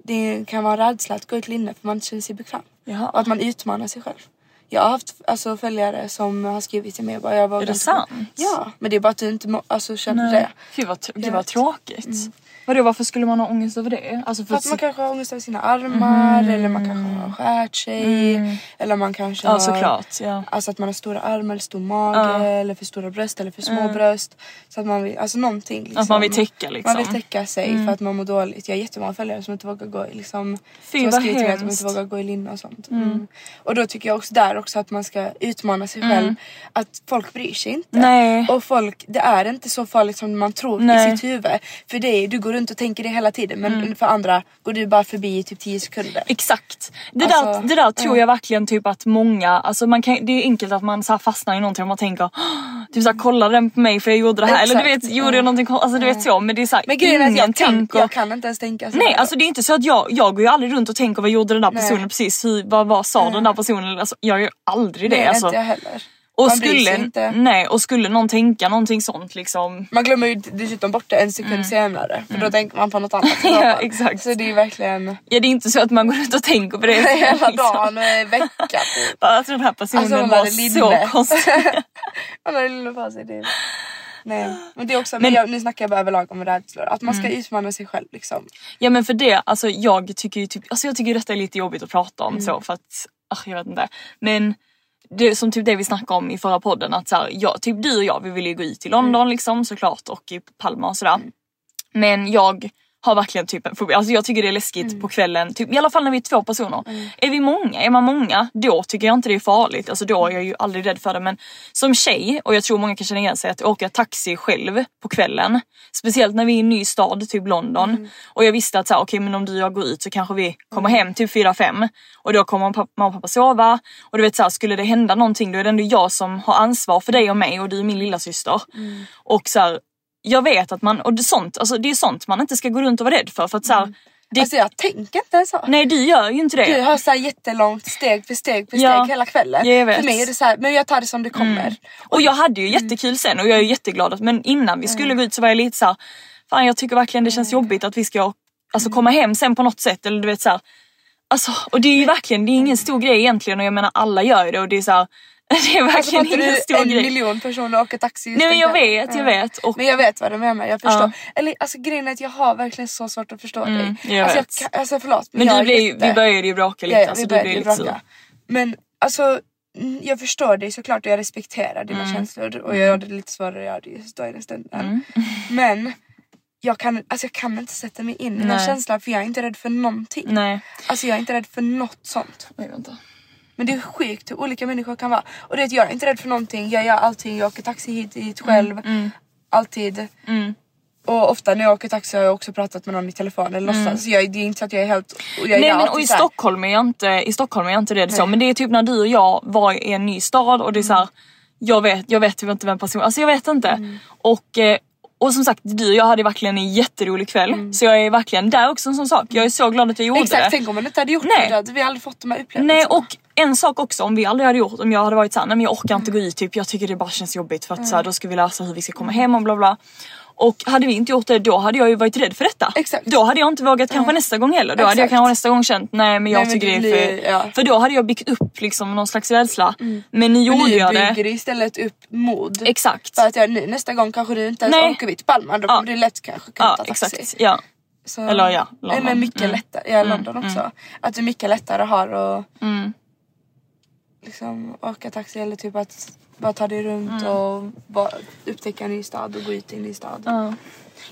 det kan vara rädsla att gå ut linne för man inte känner sig bekväm. Jaha. Och att man utmanar sig själv. Jag har haft alltså, följare som har skrivit till mig bara jag vågar Är det sant? Ja, men det är bara att du inte må, alltså, känner det. Fy vad, tr- det var tråkigt. Vadå varför skulle man ha ångest över det? Alltså För för att man kanske har ångest över sina armar eller man kanske har skärt sig. Eller man kanske Mm. Ja har såklart. Ja. Alltså att man har stora armar eller stor mage eller för stora bröst eller för små bröst. Så att man vill, alltså någonting liksom. Att man vill täcka liksom. Man vill täcka sig för att man mår dåligt. Jag har jättemånga följare som inte vågar gå i liksom Fy, Som vad skrivit mig att de hemskt. inte vågar gå i linne och sånt. Mm. Och då tycker jag också där också att man ska utmana sig själv. Att folk bryr sig inte. Nej. Och folk, det är inte så farligt som man tror Nej. i sitt huvud. För det är, du går runt och tänker det hela tiden men för andra går du bara förbi i typ 10 sekunder. Exakt. Det, Alltså, där, det där tror jag verkligen typ att många, alltså man kan, det är enkelt att man så fastnar i någonting och man tänker "Åh, typ såhär kolla den på mig för jag gjorde det här. Eller du Exakt. vet, gjorde jag någonting alltså du vet så men det är såhär Men grejen är att ingen jag tänker. jag kan inte ens tänka så. Nej alltså det är inte så att jag, jag går ju aldrig runt och tänker vad gjorde den där Nej. personen precis, hur, vad, vad sa den där personen? Alltså, jag gör aldrig det. Nej, alltså. inte jag heller. Och Man skulle, inte. nej, och skulle någon tänka någonting sånt liksom. Man glömmer ju dessutom bort det en sekund senare för då tänker man på något annat. Mm. Ja, exakt. Så det är ju verkligen Ja det är inte så att man går ut och tänker på det. hela liksom. dagen och en vecka typ. Bara att den här personen Alltså, hon var hade så linne. konstig. Han har lille på sig. Det. Nej men det är också, men, Men- jag, nu snackar jag bara överlag om rädslor. Att man ska Mm. utmana sig själv liksom. Ja men för det, alltså jag tycker ju typ, alltså jag tycker detta är lite jobbigt att prata om så för att, ach, jag vet inte. Men det som typ det vi snackade om i förra podden att så här, jag, typ du och jag vi vill ju gå ut till London liksom såklart och i Palma och sådär. Men jag har verkligen typ en fobi. Alltså jag tycker det är läskigt på kvällen, typ, i alla fall när vi är två personer. Är vi många, är man många, då tycker jag inte det är farligt. Alltså då är jag ju aldrig rädd för det. Men som tjej, och jag tror många kan känna igen sig, att åka taxi själv på kvällen. Speciellt när vi är i en ny stad, typ London. Och jag visste att så här, okej men om du och jag går ut så kanske vi kommer hem typ 4-5. Och då kommer mamma mamma och pappa sova. Och du vet så här, skulle det hända någonting då är det ändå jag som har ansvar för dig och mig och du är min lilla syster. Och så här, jag vet att man, och det, är sånt, alltså det är sånt man inte ska gå runt och vara rädd för. för att så här, det, Alltså jag tänker inte så. Nej du gör ju inte det. Du har så här jättelångt steg för steg för steg Ja. hela kvällen. Ja, jag vet. För mig är det så här, men jag tar det som det kommer. Och jag hade ju jättekul sen och jag är jätteglad att, men innan vi skulle gå ut så var jag lite så här, fan jag tycker verkligen det känns jobbigt att vi ska alltså, komma hem sen på något sätt eller du vet så här, Alltså och det är ju verkligen, det är ingen stor grej egentligen och jag menar alla gör det och det är så här, det är Alltså verkligen fattar ingen stor en grej. miljon personer åker taxi just Nej men jag vet, jag Ja. vet. Och, Men jag vet vad du menar, jag förstår. Ja. Eller alltså grejen är att jag har verkligen så svårt att förstå Mm, dig. jag alltså, vet. kan- alltså förlåt. men jag du ju- jätte- vi började ju bråka lite, Ja, alltså vi började ju bråka. Men alltså mm, jag förstår dig såklart och jag respekterar dina Mm. känslor och jag gör det lite svårare att göra det just då i den stunden. Mm. Men jag kan, alltså, jag kan inte sätta mig in i den känslan för jag är inte rädd för någonting. Nej. Alltså jag är inte rädd för något sånt. Oj, vänta. Men det är sjukt hur olika människor kan vara. Och det är jag är inte rädd för någonting. Jag gör allting. Jag åker taxi hit dit själv. Alltid. Mm. Och ofta när jag åker taxi har jag också pratat med någon i telefon eller låtsas. Så jag, det är inte så att jag är helt... Jag Nej men och i så. Stockholm är jag inte, i Stockholm är jag inte rädd så Nej. men det är typ när du och jag var i en ny stad och det är så här, jag vet, jag vet typ inte vem personen, alltså jag vet inte. Mm. Och, eh, och som sagt du och jag hade verkligen en jätterolig kväll så jag är verkligen där också en sån sak. Jag är så glad att jag gjorde Mm. Exakt, det. tänk om man inte hade gjort Nej. det. Då hade vi aldrig fått de här upplevelserna. Nej och en sak också om vi aldrig hade gjort, om jag hade varit såhär, nej men jag orkar inte gå ut typ, jag tycker det bara känns jobbigt för att så här, då ska vi lösa hur vi ska komma hem och bla bla. Och hade vi inte gjort det då hade jag ju varit rädd för detta. Exakt. Då hade jag inte vågat kanske nästa gång heller. Då hade jag Exakt. kanske nästa gång känt nej men jag Nej, men tycker det är för... ja. För då hade jag byggt upp liksom någon slags rädsla. Men nu Men gjorde nu jag bygger det. det istället upp mod. Exakt. För att jag, nu, nästa gång kanske du inte ens Nej. åker vi till Palma. Då Ja. kommer du lätt kanske kunna Ja ta taxi. exakt. Ja. Så, Eller ja, London. men mycket Mm. lättare. Ja, London också. Att är mycket lättare har att Mm. liksom, åka taxi eller typ att bara ta dig runt Mm. och bara upptäcka en ny stad och gå ut i en ny stad. Ja.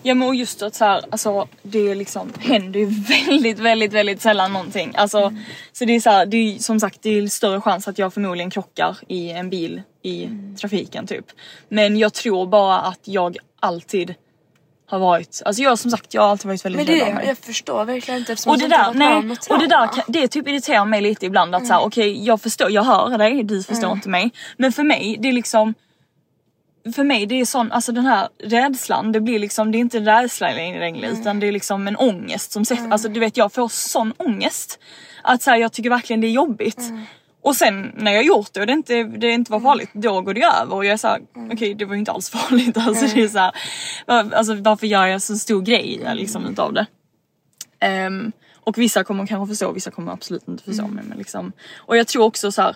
Ja men och just att så här, alltså det liksom händer ju väldigt väldigt väldigt sällan någonting. Alltså, Mm. Så det är så här, det är som sagt det är större chans att jag förmodligen krockar i en bil i Mm. trafiken typ. Men jag tror bara att jag alltid har varit, alltså jag som sagt jag har alltid varit väldigt Men det rädd av är, mig. jag förstår verkligen inte eftersom Och det där, om nej, och det där kan- det typ irriterar mig lite ibland att såhär okej jag förstår, jag hör dig, du förstår inte mig. Men för mig det är liksom för mig det är sån, alltså den här rädslan, det blir liksom, det är inte rädsla längre utan det är liksom en ångest som sätter, alltså du vet jag får sån ångest. Att så här, jag tycker verkligen det är jobbigt. Och sen när jag gjort det och det inte, det inte var farligt, då går det över och jag är såhär, okej det var ju inte alls farligt. Alltså, det är så här, alltså varför gör jag så stor grej liksom utav det? Ehm, och vissa kommer kanske förstå, vissa kommer absolut inte förstå Mm. mig. Men liksom, och jag tror också så här.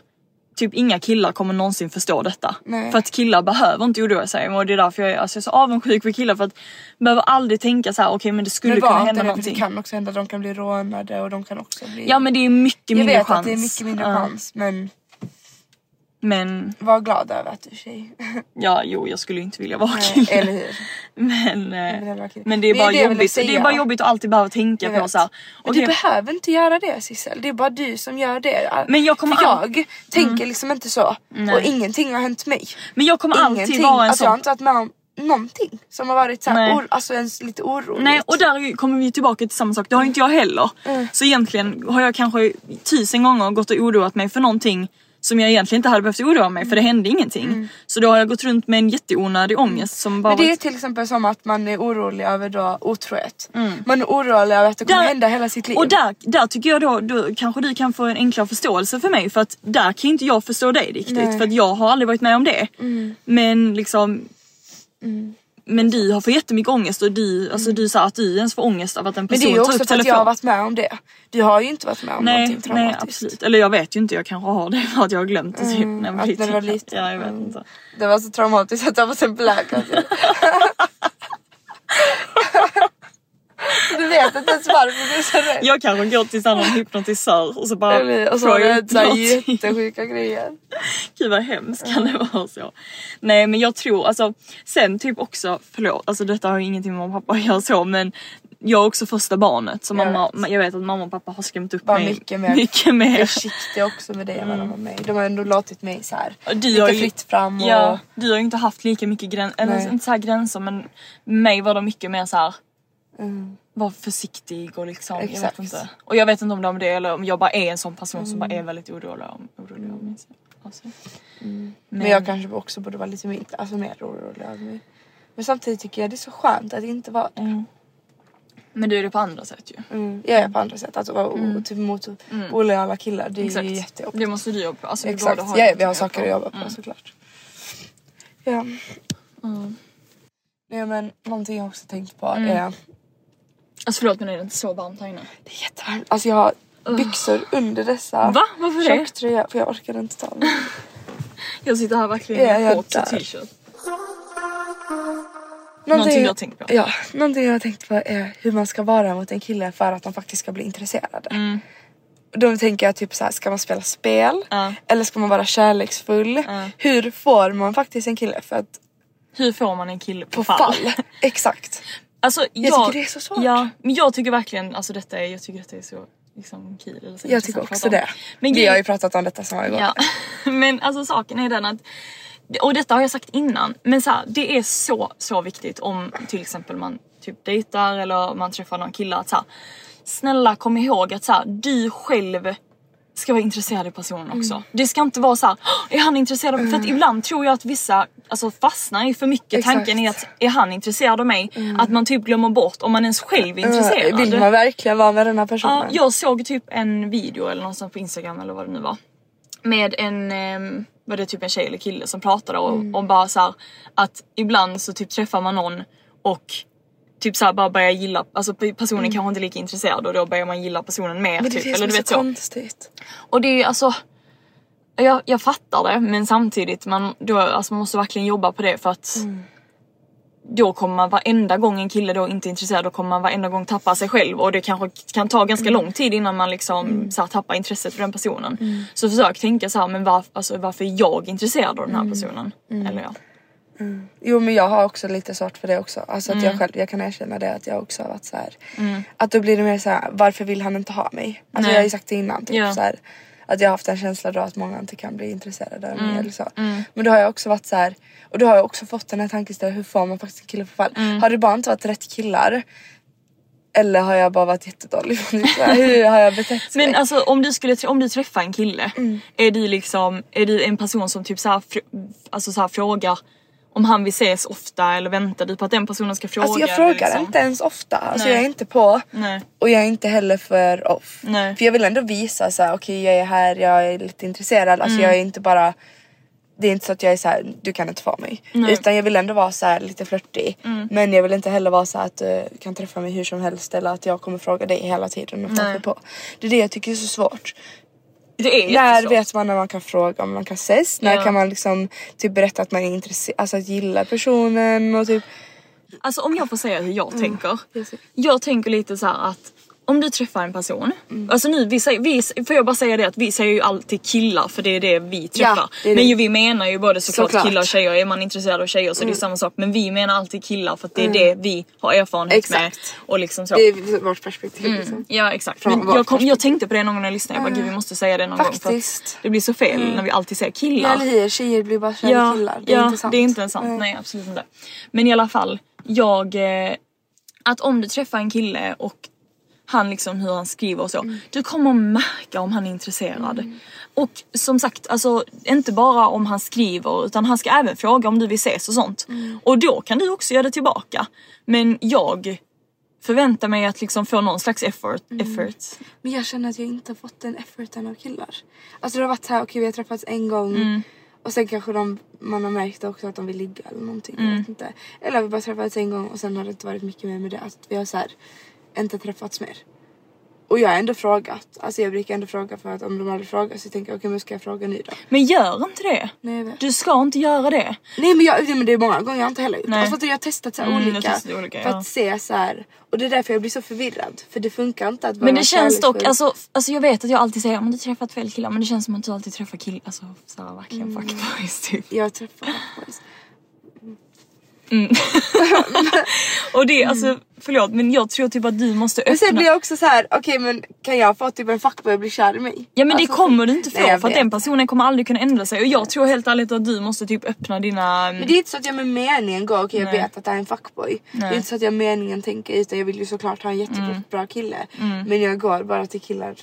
Typ inga killar kommer någonsin förstå detta. Nej. För att killar behöver inte oroa sig och det är därför jag är, alltså, jag är så avundsjuk på killar för att behöver aldrig tänka så här: okej men det skulle Men kunna hända det, någonting. det kan också hända att de kan bli rånade och de kan också bli... Ja men det är mycket jag mindre vet chans. att det är mycket mindre Ja, chans men Men var glad över att du är tjej. ja jo jag skulle inte vilja vara Nej, kille. Eller hur? Men, Jag eh, men det är bara det jag ville jobbigt. Det är bara jobbigt att alltid behöva tänka Jag på så här, Men Du behöver inte göra det Sissel, det är bara du som gör det. Men jag kommer För all- jag tänker liksom inte så. Nej. Och ingenting har hänt mig. men jag kommer alltid Ingenting. vara en alltså, jag har inte varit med om någonting som har varit så här, or, alltså ens lite oroligt. Nej och där kommer vi tillbaka till samma sak, det har inte jag heller. Mm. Så egentligen har jag kanske tusen gånger gått och oroat mig för någonting som jag egentligen inte hade behövt oroa mig för det hände ingenting. Så då har jag gått runt med en jätteonödig ångest som bara Men det är till exempel som att man är orolig över då otrohet. Man är orolig över att det kommer Där- hända hela sitt liv. Och där, där tycker jag då, då kanske du kan få en enklare förståelse för mig för att där kan inte jag förstå dig riktigt Nej. för att jag har aldrig varit med om det. Men liksom Men du har fått jättemycket ångest och du, alltså du sa att du ens får ångest av att en Men person det är ju tar också upp för att jag telefonen. har varit med om det. Du har ju inte varit med om Nej, någonting nej traumatiskt. absolut. Eller jag vet ju inte, jag kanske har det för att jag har glömt det typ när jag var att när du var liten. Ja, jag vet Mm. inte. Det var så traumatiskt att jag var en blackout. du vet inte ens varför du är så rädd. Jag kanske går till någon hypnotisör och så bara Eller- Och så ut här någonting. jättesjuka grejer. Gud vad hemskt kan det vara så. Nej men jag tror alltså sen typ också, förlåt alltså detta har ju ingenting med mamma och pappa att göra så men jag är också första barnet så Jag mamma, vet. jag vet att mamma och pappa har skrämt upp Var mig mycket mer mycket mer. försiktiga också med det än vad de var med. De har ändå låtit mig så här Du lite har ju, fritt fram och... ja, du har ju inte haft lika mycket gränser, eller inte så här gränser men mig var de mycket mer så här. Mm. Var försiktig och liksom, jag vet Exakt. inte. Och jag vet inte om det är det eller om jag bara är en sån person som bara Mm. är väldigt orolig om, orolig om mig. Alltså. Men jag kanske också borde vara lite mindre, alltså mer orolig över mig. Men samtidigt tycker jag det är så skönt att inte vara det. Mm. Men du är det på andra sätt ju. Mm. Jag är på andra sätt, att vara o- typ mot olojala killar det är Exakt. ju jättejobbigt. Det måste du jobba på. Alltså, Exakt, har ja, vi har saker att jobba på Mm. såklart. Ja. Mm. Nej men någonting jag också tänkt på Mm. är, Alltså förlåt men är det inte så varmt här inne? det är jättevarmt. Alltså jag har byxor under dessa. Va? Varför det? Tjocktröja för jag orkar inte ta dem. Jag sitter här verkligen Ja, i jag shorts och t-shirt. Någonting du har tänkt på? Ja, någonting jag har tänkt på är hur man ska vara mot en kille för att de faktiskt ska bli intresserade. Mm. Då tänker jag typ så här, ska man spela spel? Ja. Eller ska man vara kärleksfull? Ja. Hur får man faktiskt en kille för att Hur får man en kille på, på fall? fall? Exakt. Alltså, jag, tycker det är så svårt. Ja, men jag tycker verkligen, alltså detta är, jag tycker detta är så liksom kul. Eller så Jag tycker också det. Men Vi grej- har ju pratat om detta så många gånger. Ja, men alltså saken är den att och detta har jag sagt innan, men så här, det är så, så viktigt om till exempel man typ dejtar eller man träffar någon kille att så här, snälla kom ihåg att så här, du själv ska vara intresserad i personen också. Mm. Det ska inte vara så här, "Åh, är han intresserad av mig? För att ibland tror jag att vissa alltså, fastnar i för mycket Exakt. Mm. tanken i att är han intresserad av mig? Att man typ glömmer bort om man ens själv är intresserad. Eh, Vill man verkligen vara med den här personen? Ja, jag såg typ en video eller någonstans på instagram eller vad det nu var. Med en, ehm, var det typ en tjej eller kille som pratade och, Mm. och bara så här, att ibland så typ träffar man någon och typ så här bara börjar gilla, alltså personen kanske inte är lika intresserad och då börjar man gilla personen mer Mm. Men det är typ. det som Eller är så så. konstigt. Och det är ju alltså jag, jag fattar det men samtidigt man, då, alltså man måste verkligen jobba på det för att Mm. då kommer man varenda gång en kille då inte är intresserad då kommer man varenda gång tappa sig själv och det kanske kan ta ganska Mm. lång tid innan man liksom så här, tappar intresset för den personen. Så försök tänka så här, men var, alltså, varför är jag intresserad av den här Mm. personen? Eller ja. Jo men jag har också lite svårt för det också. Alltså att Mm. jag själv, jag kan erkänna det att jag också har varit så här. Att då blir det mer så här, varför vill han inte ha mig? Alltså Nej. jag har ju sagt det innan typ Ja. så här, Att jag har haft en känsla då att många inte kan bli intresserade av Mm. mig eller så. Men då har jag också varit så här. Och då har jag också fått den här tankeställningen, hur får man faktiskt en kille på fall? Mm. Har det bara inte varit rätt killar? Eller har jag bara varit jättedålig? Hur har jag betett mig? Men alltså om du skulle om du träffar en kille, Mm. är du liksom, är du en person som typ så här, alltså så här frågar om han vill ses ofta eller väntar du på att den personen ska fråga? Alltså jag frågar liksom? inte ens ofta. Alltså Nej. jag är inte på. Nej. Och jag är inte heller för off. Nej. För jag vill ändå visa så här: okej jag är här, jag är lite intresserad. Alltså Mm. jag är inte bara det är inte så att jag är så här, du kan inte få mig. Nej. Mm. Utan jag vill ändå vara så här lite flörtig. Men jag vill inte heller vara så att du kan träffa mig hur som helst eller att jag kommer fråga dig hela tiden och Nej. få på. Det är det jag tycker är så svårt. När vet man när man kan fråga om man kan ses? När Ja. kan man liksom typ berätta att man är intresserad, alltså att gilla personen och typ Alltså om jag får säga hur jag tänker. Mm. Precis. Jag tänker lite så att om du träffar en person, Mm. alltså nu vi säger, vi, får jag bara säga det att vi säger ju alltid killar för det är det vi träffar. det är det. Men ju, vi menar ju både såklart, Såklart. Mm. killar och tjejer, är man intresserad av tjejer så är det samma sak. Men vi menar alltid killar för att det är det vi har erfarenhet med. Exakt. Och liksom så. det är vårt perspektiv liksom. Mm. Ja exakt. Från Men jag, kom, jag tänkte på det någon gång när jag lyssnade, jag bara gud vi måste säga det någon gång för Faktiskt. det blir så fel när vi alltid säger killar. Ja eller tjejer blir bara kära i killar. Det är ja, inte sant. det är inte sant. Nej. absolut inte. Men i alla fall, jag... Eh, att om du träffar en kille och han liksom hur han skriver och så. Mm. Du kommer att märka om han är intresserad. Och som sagt, alltså inte bara om han skriver utan han ska även fråga om du vill ses och sånt. Mm. Och då kan du också göra det tillbaka. Men jag förväntar mig att liksom få någon slags effort. Mm. effort. Men jag känner att jag inte har fått den efforten av killar. Alltså det har varit här, okej vi har träffats en gång Mm. och sen kanske de, man har märkt också att de vill ligga eller någonting. Jag Mm. vet inte. Eller vi bara träffats en gång och sen har det inte varit mycket mer med det. Att vi har så här, inte träffats mer. Och jag har ändå frågat. Alltså jag brukar ändå fråga för att om de aldrig frågar så tänker jag okej men ska jag fråga nu då? Men gör inte det. Nej. Du ska inte göra det. Nej men, jag, nej, men det är många gånger jag inte heller gjort. Alltså, att jag har testat så här Mm, olika. olika, för ja. att se så här. Och det är därför jag blir så förvirrad. För det funkar inte att vara Men det känns dock, alltså, alltså jag vet att jag alltid säger men du träffat fel killar men det känns som att du alltid träffar killar, alltså såhär verkligen Mm. fuckboys typ. Jag träffar boys. Och det, alltså förlåt men jag tror typ att du måste Men sen öppna. blir jag också så här: okej men kan jag få typ en fuckboy att bli kär i mig? Ja men det Alltså, kommer du inte få Nej, jag för att den personen kommer aldrig kunna ändra sig och jag tror helt ärligt att du måste typ öppna dina... Men det är inte så att jag med meningen går, okej jag Nej. vet att det är en fuckboy. Det Nej. är inte så att jag med meningen tänker utan jag vill ju såklart ha en jättebra bra kille. Mm. Men jag går bara till killar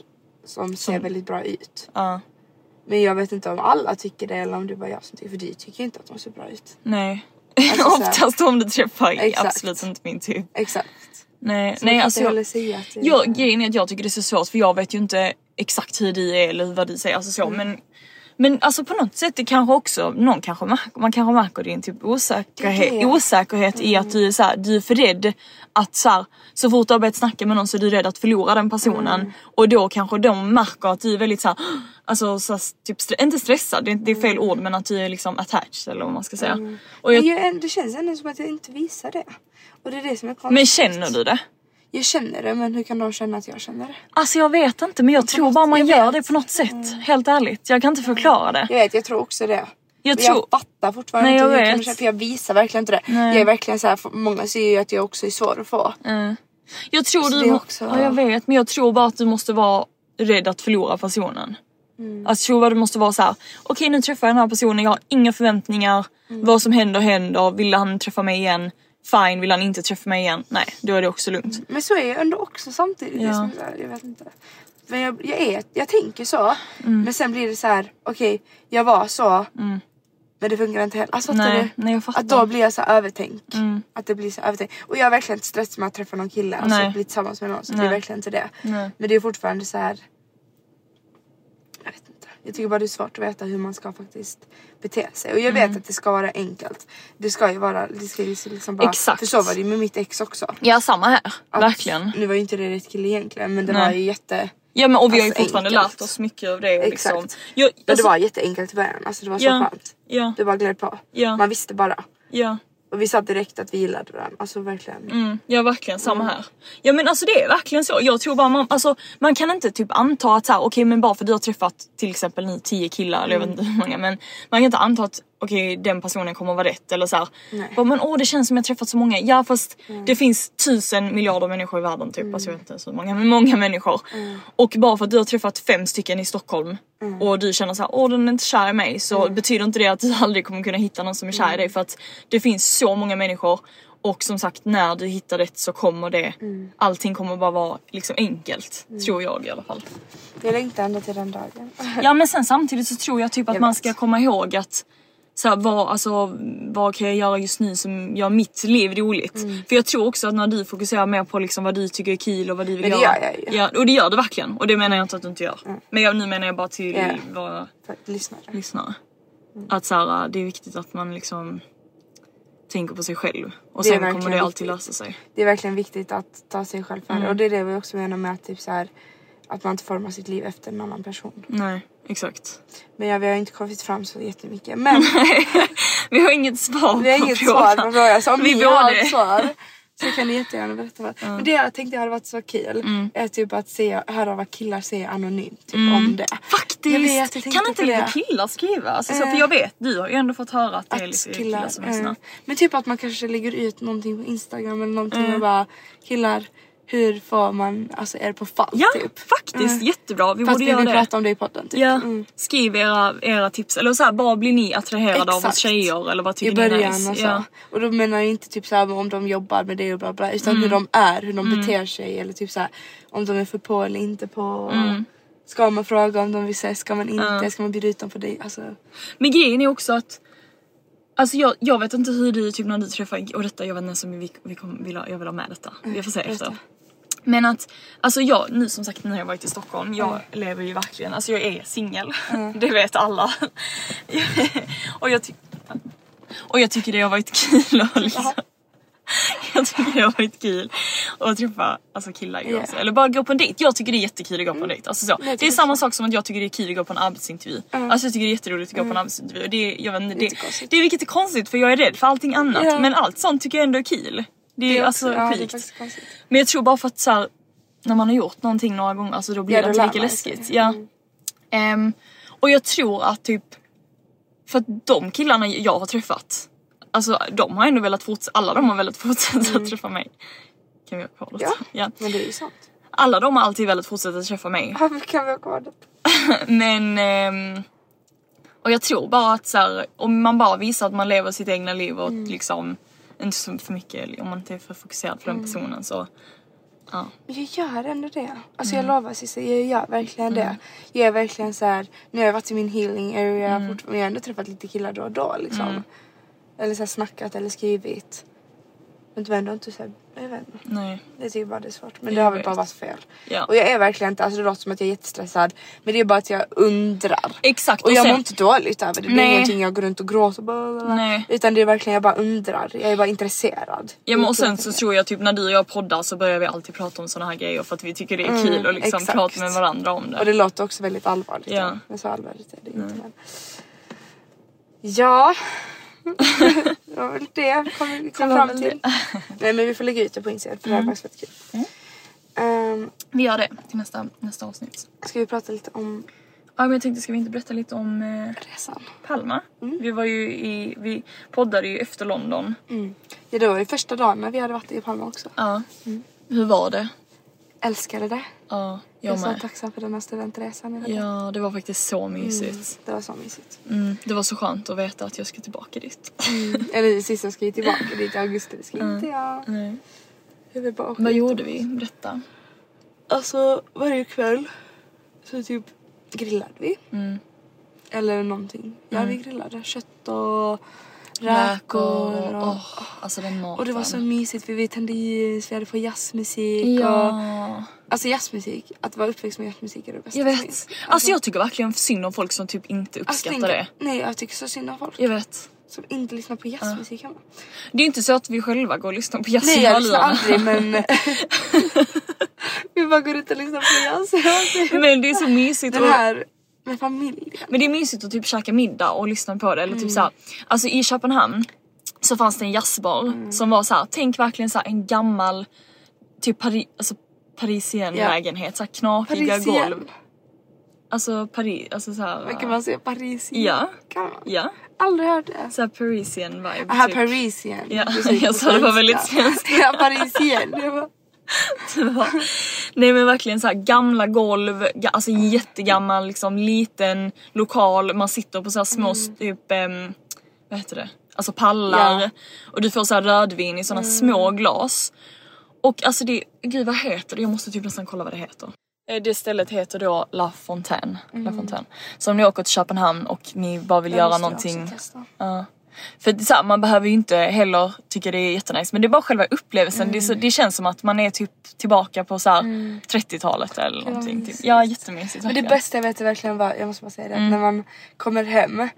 som ser väldigt bra ut. Ja, Men jag vet inte om alla tycker det eller om det är bara jag som tycker för du tycker inte att de ser bra ut. nej. Alltså, Oftast om du träffar Exakt. absolut inte min typ. Exakt. Nej, Så nej alltså jag, säga att det jag, grejen är att jag tycker det är så svårt för jag vet ju inte exakt hur du är eller vad du säger. Alltså så, men, men alltså på något sätt det kanske också, någon kanske man kanske märker din typ osäkerhet, Det osäkerhet i att du är så här, du är för rädd att så, här, så fort du har börjat snacka med någon så är du rädd att förlora den personen och då kanske de märker att du är väldigt så här, alltså så typ, inte stressad, det är, det är fel ord men att du är liksom attached eller vad man ska säga. Och jag, Men jag, det känns ändå som att jag inte visar det. Och det är det som är konstigt. men känner du det? Jag känner det men hur kan de känna att jag känner det? Alltså jag vet inte men jag tror något- bara man jag gör det på något sätt. Helt ärligt. Jag kan inte förklara det. Jag vet, jag tror också det. Jag tror... jag fattar fortfarande Nej, inte jag hur kan vet. för jag visar verkligen inte det. Nej. Jag är verkligen så här, många ser ju att jag också är svår att få. Mm. Jag tror Så du... också- Ja jag vet men jag tror bara att du måste vara rädd att förlora personen. Mm. Alltså jag tror du måste vara så här. okej nu träffar jag den här personen, jag har inga förväntningar. Mm. Vad som händer händer. Vill han träffa mig igen? Fine, vill han inte träffa mig igen? Nej, då är det också lugnt. Men så är jag ändå också samtidigt. Det är Ja. jag vet inte. Men jag, jag, är, jag tänker så. Mm. Men sen blir det så här: okej jag var så. Men det funkar inte heller. Alltså, Nej, du? nej jag fattar. Att då blir jag så övertänk. Mm. Att det blir så övertänk. Och jag har verkligen inte stress med att träffa någon kille. Alltså Nej. att bli tillsammans med någon. Så det Nej. är verkligen inte det. Nej. Men det är fortfarande så här. Jag vet inte. Jag tycker bara det är svårt att veta hur man ska faktiskt bete sig. Och jag Mm. vet att det ska vara enkelt. Det ska ju vara, det ska ju liksom bara. Exakt. För så var det ju med mitt ex också. Ja samma här, Att- verkligen. Nu var ju inte det rätt kille egentligen men det Nej. var ju jätte... Ja men och vi har ju Alltså, fortfarande enkelt. lärt oss mycket av det. Liksom. Exakt. Jag, Men det alltså- var jätteenkelt i början. Alltså det var så Ja. skönt. Ja, Det bara gled på. Ja. Man visste bara. ja. Och vi sa direkt att vi gillade varandra. Alltså verkligen. Mm, ja verkligen samma här. Ja men alltså det är verkligen så. Jag tror bara man, alltså, man kan inte typ anta att så här, okej men bara för du har träffat till exempel ni tio killar eller jag vet inte hur många men man kan inte anta att okej den personen kommer vara rätt eller så här. Bara, men åh det känns som jag träffat så många. Ja fast det finns tusen miljarder människor i världen typ. Alltså jag vet inte så många men många människor. Och bara för att du har träffat fem stycken i Stockholm och du känner så här, åh den är inte kär i mig så betyder inte det att du aldrig kommer kunna hitta någon som är kär i dig för att det finns så många människor och som sagt när du hittar rätt så kommer det, allting kommer bara vara liksom enkelt. Tror jag i alla fall. Jag längtar ända till den dagen. Ja men sen samtidigt så tror jag typ att Jag man ska komma ihåg att så här, vad, alltså, vad kan jag göra just nu som gör mitt liv roligt? Mm. För jag tror också att när du fokuserar mer på liksom vad du tycker är kul och vad du vill Men det göra. gör jag ju. Mm. Ja, och det gör du verkligen. Och det menar jag inte att du inte gör. Men jag, nu menar jag bara till Ja. våra lyssnare. lyssnare. Mm. Att så här, det är viktigt att man liksom tänker på sig själv. Och Det sen kommer det alltid viktigt. lösa sig. Det är verkligen viktigt att ta sig själv Mm. före. Och det är det vi också menar med att typ så här, att man inte formar sitt liv efter en annan person. Nej, exakt. Men ja, vi har inte kommit fram så jättemycket. Men Vi har inget svar vi har på inget frågan. svar på frågan. Så om Vi ni har ett svar så kan ni jättegärna berätta. Vad. Men det jag tänkte hade varit så kul Mm. är typ att se, höra vad killar säger anonymt typ, om det. Faktiskt! Jag vet, jag kan inte lite killar skriva? Alltså, så, Eh. för jag vet, du har ju ändå fått höra att det är lite killar, killar, som eh, lyssnar. men typ att man kanske lägger ut någonting på Instagram eller någonting Mm. och bara killar hur får man, alltså är det på fall Ja, typ? faktiskt jättebra. Vi Fast borde vi göra det. prata om det i podden typ. Ja, Mm. skriv era, era tips. Eller så här, bara blir ni attraherade av oss Exakt. tjejer eller vad I tycker ni är början nice? och så. Ja. Och då menar jag inte typ såhär om de jobbar med det och bla bla utan Mm. hur de är, hur de beter sig eller typ såhär om de är för på eller inte på. Mm. Ska man fråga om de vill ses, ska man inte, ska man bjuda ut dem på det? Alltså, Men grejen är också att Alltså jag, jag vet inte hur du typ när du träffar, och detta jag vet inte ens om vi, vi kommer, vill ha, jag vill ha med detta. Vi får se efter. Men att, alltså jag, nu som sagt har jag varit i Stockholm, jag lever ju verkligen, alltså jag är singel. Det vet alla. och, jag ty- och jag tycker det har varit kul att liksom jag tycker det har varit kul att träffa alltså killar Ja. också. Eller bara gå på en dejt. Jag tycker det är jättekul att gå på en dejt. Alltså så. Det är tycker samma sak som att jag tycker det är kul att gå på en arbetsintervju. Alltså jag tycker det är jätteroligt att gå på en arbetsintervju. Och det, är- jag vet, det, det är vilket är konstigt för jag är rädd för allting annat. Ja. Men allt sånt tycker jag ändå är kul. Det är, det är alltså också, ja, det är sjukt. Men jag tror bara för att så här, när man har gjort någonting några gånger, alltså då blir Ja, det inte lika läskigt. Ja. Mm. Ehm, och jag tror att typ, för att de killarna jag har träffat, alltså de har ändå velat fortsätta, alla de har velat fortsätta träffa mig. Kan vi ha kvar det? Mm. Ja. ja. Men det är ju sant. Alla de har alltid velat fortsätta träffa mig. Varför kan vi ha kvar det? Men ehm, och jag tror bara att så här, om man bara visar att man lever sitt egna liv och Mm. liksom inte så för mycket, om man inte är för fokuserad på den Mm. personen så ja. Men jag gör ändå det. Alltså Mm. jag lovar Cissi, jag gör verkligen det. Jag är verkligen så här. nu har jag varit i min healing area Mm. fortfarande, jag har ändå träffat lite killar då och då liksom. Eller så här snackat eller skrivit. Men det var ändå inte så här, jag vet inte. Nej. Det tycker jag bara det är svårt. Men det Jag har väl vet. bara varit fel. Ja. Och jag är verkligen inte, alltså det låter som att jag är jättestressad. Men det är bara att jag undrar. Exakt. Och jag sen- mår inte dåligt över det. Det är Nej. ingenting jag går runt och gråter bla, bla, bla. Nej. Utan det är verkligen jag bara undrar. Jag är bara intresserad. Ja men och sen Jag så tror jag typ när du och jag poddar så börjar vi alltid prata om såna här grejer för att vi tycker det är kul att liksom Mm, exakt. prata med varandra om det. Och det låter också väldigt allvarligt. Ja. Ja. Men så allvarligt är det inte. Men... Ja. det var väl det kom vi kom var fram till. Nej men vi får lägga ut det på Instagram för det här är faktiskt väldigt kul. Ehm, Vi gör det till nästa, nästa avsnitt. ska vi prata lite om Ja men jag tänkte ska vi inte berätta lite om eh, resan? Palma? Mm. Vi var ju i, vi poddade ju efter London. Ja det var ju första dagen när vi hade varit i Palma också. Ja. Mm. Hur var det? Älskade det. Ja, Jag jag är så med. tacksam för den här studentresan. jag. Ja det var faktiskt så mysigt. Det var så mysigt. Mm, det var så skönt att veta att jag ska tillbaka dit. Eller sist jag ska ju tillbaka dit i augusti. Det ska inte jag. Nej. Jag bara Vad gjorde vi? Berätta. Alltså varje kväll så typ grillade vi. Mm. Eller någonting. Ja vi grillade kött och räkor. Och, Åh, alltså den maten. och det var så mysigt för vi tände ljus, vi hade på jazzmusik. Och, Ja, alltså jazzmusik, att vara uppväxt med jazzmusik är det bästa jag vet. finns. Alltså jag tycker verkligen synd om folk som typ inte alltså, uppskattar tänk- det. Nej jag tycker så synd om folk Jag vet. som inte lyssnar på jazzmusik hemma. Det är inte så att vi själva går och lyssnar på jazz Nej jag lyssnar aldrig men vi bara går ut och lyssnar på jazz. Men det är så mysigt. Den och- här med familjen. Men det är mysigt att typ käka middag och lyssna på det. Eller Mm. typ såhär, alltså i Köpenhamn så fanns det en jazzbar Mm. som var så här. tänk verkligen så här, en gammal typ Pari, alltså parisien Ja. lägenhet, så här knakiga Parisien. golv. Alltså Paris, alltså såhär. Vad kan man säga? Paris? Ja. Kan man? Ja, Aldrig hört det. såhär parisian vibe. Aha, typ. Parisien. Ja, jag sa det var väldigt svenskt. ja, Parisien. Nej men verkligen så här gamla golv, ga- alltså jättegammal liksom liten lokal, man sitter på så här små Mm. typ, ehm, vad heter det? Alltså pallar Ja. och du får så här rödvin i såna Mm. små glas. Och alltså det, gud vad heter det? Jag måste typ nästan kolla vad det heter. Eh, Det stället heter då La Fontaine. La Fontaine. Så om ni åker till Köpenhamn och ni bara vill Det göra jag någonting också testa. Ja. För det är så här, man behöver ju inte heller tycka det är jättenice men det är bara själva upplevelsen. Det, är så, det känns som att man är typ tillbaka på så här 30-talet eller någonting. Typ. Ja jättemysigt Men det bästa jag vet är verkligen var, jag måste bara säga det, Mm. när man kommer hem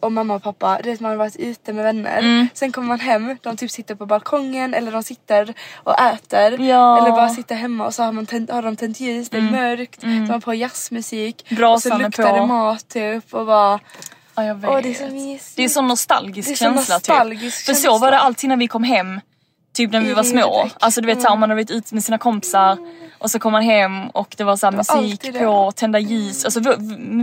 och mamma och pappa, du vet man har varit ute med vänner. Mm. Sen kommer man hem, de typ sitter på balkongen eller de sitter och äter. Ja. Eller bara sitter hemma och så har, man tänt, har de tänt ljus, det är mörkt, så har man på jazzmusik. och så Brasan är luktar på. det mat typ och bara Ja, jag vet. Åh, det är så mysigt. Det är så nostalgisk Det är så känsla nostalgisk typ. För så känsla. var det alltid när vi kom hem. Typ när vi I var små. Alltså du vet såhär om man har varit ute med sina kompisar och så kom man hem och det var såhär musik på, tända ljus. Alltså vår,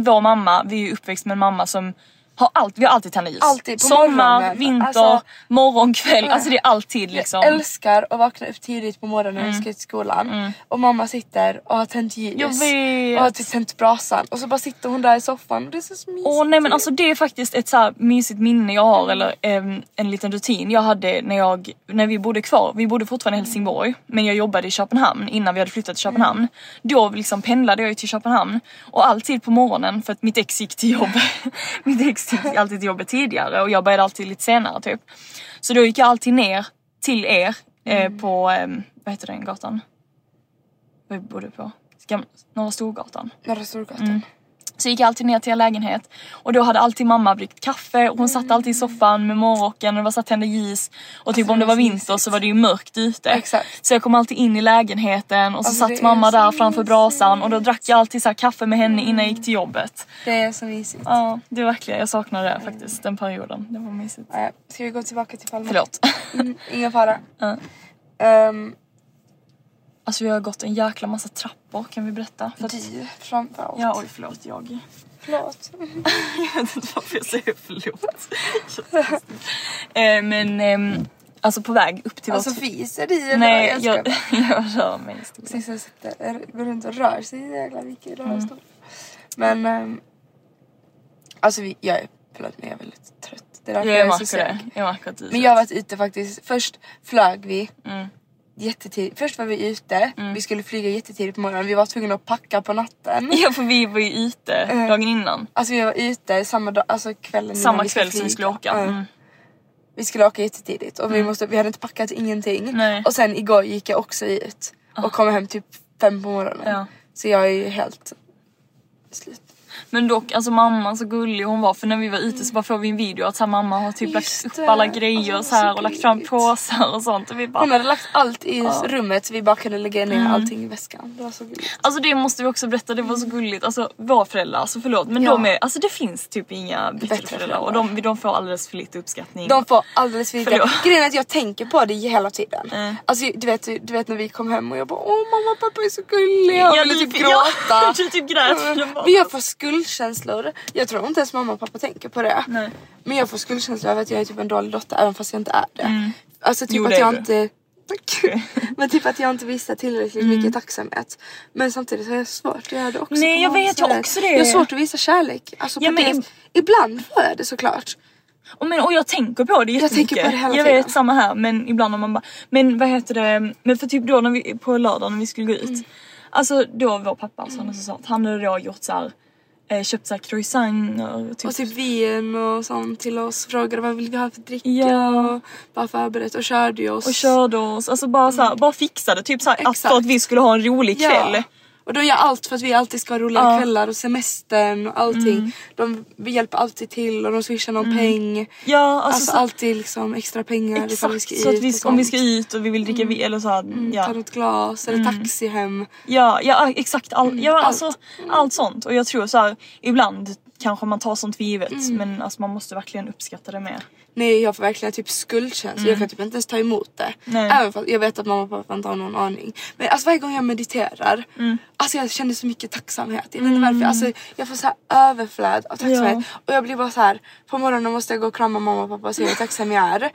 vår mamma, vi är ju uppväxt med en mamma som har allt, vi har alltid tänt ljus. Alltid, på Sommar, morgonen. vinter, Alltså- morgon, kväll. Alltså det är alltid liksom. Jag älskar att vakna upp tidigt på morgonen och ska till skolan. Och mamma sitter och har tänt ljus. Jag vet. Och har typ tänt brasan. Och så bara sitter hon där i soffan och det är så mysigt. Åh nej men alltså det är faktiskt ett så här mysigt minne jag har eller em, en liten rutin jag hade när jag, när vi bodde kvar, vi bodde fortfarande i Helsingborg men jag jobbade i Köpenhamn innan vi hade flyttat till Köpenhamn. Då liksom pendlade jag till Köpenhamn och alltid på morgonen för att mitt ex gick till jobbet, mitt ex gick alltid till jobbet tidigare och jag började alltid lite senare typ. Så då gick jag alltid ner till er eh, på, em, vad heter den gatan? Vad vi bodde på? Norra Storgatan. Norra Storgatan. Mm. Så gick jag alltid ner till er lägenhet och då hade alltid mamma bryggt kaffe och hon satt alltid i soffan med morgonrocken och det var så tända ljus och typ Alltså, om det var vinter så var det ju mörkt ute. Exakt. Så jag kom alltid in i lägenheten och så Alltså, satt mamma där framför mysigt. brasan och då drack jag alltid så här kaffe med henne innan jag gick till jobbet. Det är så mysigt. Ja, det är verkligen, jag saknar det faktiskt, den perioden. Det var mysigt. Ja, Ska vi gå tillbaka till Palma? Förlåt. Mm, ingen fara. Ja. Ehm, Alltså vi har gått en jäkla massa trappor kan vi berätta? För att, du framför allt. ja oj förlåt jag. Förlåt. Jag vet inte varför jag säger förlåt. eh, men ehm, alltså på väg upp till Alltså vårt... fiser i eller? Nej jag jag, rör mig i. Sista sitter, går runt och rör sig i jävla mycket Mm. rörstol. Men ehm, alltså vi, jag är, förlåt men jag är väldigt trött. Det är därför Jag jag är så seg. du Men jag har varit ute faktiskt. Först flög vi Mm. Jättetidigt. Först var vi ute, vi skulle flyga jättetidigt på morgonen. Vi var tvungna att packa på natten. Ja för vi var ju ute Eh. dagen innan. Alltså vi var ute samma dag, alltså kvällen Samma vi kväll som vi skulle åka. Ja. Mm. Vi skulle åka jättetidigt och vi, måste, vi hade inte packat ingenting. Nej. Och sen igår gick jag också ut och kom hem typ fem på morgonen. Ja. Så jag är ju helt slut. Men dock, alltså mamma så gullig hon var för när vi var ute så bara får vi en video att så här, mamma har typ Just lagt det. upp alla grejer Alltså, så här så och lagt fram påsar och sånt och vi bara Hon hade lagt allt i rummet så vi bara kunde lägga ner allting i väskan. Det var så gulligt. Alltså det måste vi också berätta, det var så gulligt. Alltså våra föräldrar, alltså förlåt men Ja. de är, alltså det finns typ inga bättre, Bättre föräldrar och de, de får alldeles för lite uppskattning. De får alldeles för lite. Förlåt. Grejen är att jag tänker på det hela tiden. Mm. Alltså du vet, du vet när vi kom hem och jag bara åh mamma och pappa är så gulliga. Jag ville typ Ja, gråta. du typ grät. för Men jag får skuldkänslor. Jag tror inte ens mamma och pappa tänker på det. Nej. Men jag får skuldkänslor över att jag är typ en dålig dotter även fast jag inte är det. Alltså typ Mm. Jo, att jag du. inte... Men typ att jag inte visar tillräckligt mycket tacksamhet. Men samtidigt har jag svårt, jag har det också. Mm. Nej, jag vet, jag också det. Jag har svårt att visa kärlek. Alltså, Ja, men Ibland får jag det såklart. Och, men, och jag tänker på det Jag jättemycket. tänker på det hela jag tiden. vet samma här men ibland har man bara, men vad heter det, men för typ då när vi, på lördag när vi skulle gå ut. Mm. Alltså då vår pappa alltså, är så sant, han hade då gjort så här, eh, köpt så här croissanter typ, Och typ vin och sånt till oss. Frågade vad vill vi ha för dricka Ja. och bara förberett och körde oss. och körde oss, alltså bara så här, bara fixade typ så här, att Mm. För att vi skulle ha en rolig kväll. Ja. Och de gör allt för att vi alltid ska ha roliga Ja. kvällar och semestern och allting. De vi hjälper alltid till och de swishar någon peng. Ja alltså, Alltså, så, alltid liksom extra pengar ifall vi ska exakt så att ut och om vi ska ut och vi vill dricka vi eller så här, Ta ja. något glas eller taxi hem. Ja, ja exakt, all, ja, allt. alltså, allt sånt och jag tror så här, ibland kanske man tar sånt för givet Mm. men alltså, man måste verkligen uppskatta det mer. Nej jag får verkligen typ skuldkänsla. Jag kan typ inte ens ta emot det. Mm. Nej. Även fast jag vet att mamma och pappa inte har någon aning. Men alltså varje gång jag mediterar. Mm. Alltså jag känner så mycket tacksamhet. Jag vet inte varför. Alltså jag får så här överflöd av tacksamhet. Ja. Och jag blir bara så här. På morgonen måste jag gå och krama mamma och pappa och säga hur tacksam jag är.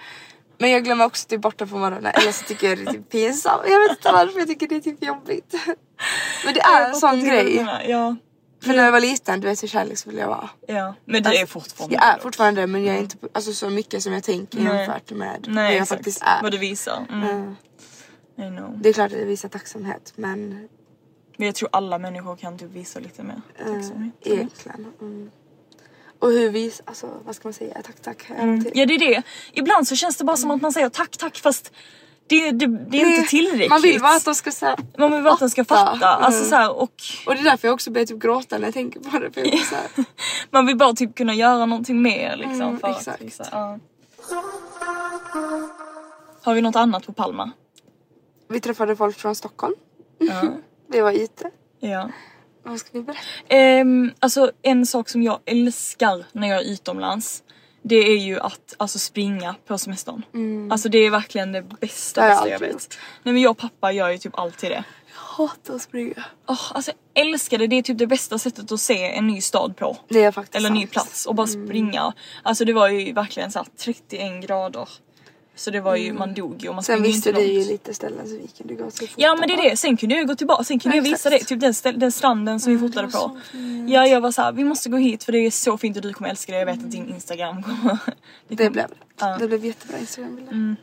Men jag glömmer också typ bort det på morgonen. Eller så tycker jag det är typ pinsamt. Jag vet inte varför jag tycker det är typ jobbigt. Men det är en sån grej. Ja, För när jag var liten, du vet hur kärleksfull jag var. ja. men det är fortfarande Jag är fortfarande det, men jag är inte alltså, så mycket som jag tänker Nej. jämfört med Nej jag exakt, faktiskt är. vad du visar. Mm. Mm. I know. Det är klart att det visar tacksamhet men Men jag tror alla människor kan typ visa lite mer eh, tacksamhet. egentligen. Mm. Och hur vis, alltså vad ska man säga, tack tack. hela tiden. Ja det är det. Ibland så känns det bara som att man säger tack tack fast det, det, det är inte tillräckligt. Man vill bara att de ska säga Man vill bara att de ska fatta. Alltså, Mm. så här, och Och det är därför jag också börjar typ gråta när jag tänker på det. För jag så här, man vill bara typ kunna göra någonting mer liksom. Mm, för exakt. Att, visa, ja. Har vi något annat på Palma? vi träffade folk från Stockholm. Ja. Vi var ute. ja. Vad ska vi berätta? Ehm, alltså en sak som jag älskar när jag är utomlands det är ju att alltså, springa på semestern. Alltså det är verkligen det bästa, Det jag bästa jag vet. Nej men jag och pappa gör ju typ alltid det. hatar att springa. Åh, alltså jag älskar det, det är typ det bästa sättet att se en ny stad på. Det är faktiskt Eller en ny plats och bara Mm. springa. Alltså det var ju verkligen så här 31 grader. Så det var ju, man dog ju och man Mm. Sen visste du ju lite ställen så vi kunde gå till Ja men det är det, sen kunde jag gå tillbaka, sen kunde Ja, jag visa det, typ den, ställ- den stranden som vi fotade på. Ja jag var såhär, vi måste gå hit för det är så fint och du kommer älska det, jag vet att din instagram kommer... Det kommer- blev det. Ja. Det blev jättebra instagrambilder. Mm.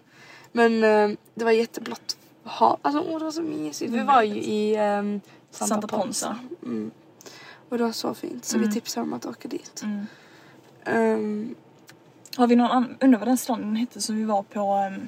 Men eh, det var jätteblått hav. Alltså åh, det var så mysigt. Vi var ju i ehm, Santa, Santa Ponsa. Ponsa. Mm. Och det var så fint så vi tipsade om att åka dit. Mm. Har vi någon annan, undrar vad den stranden hette som vi var på? ehm,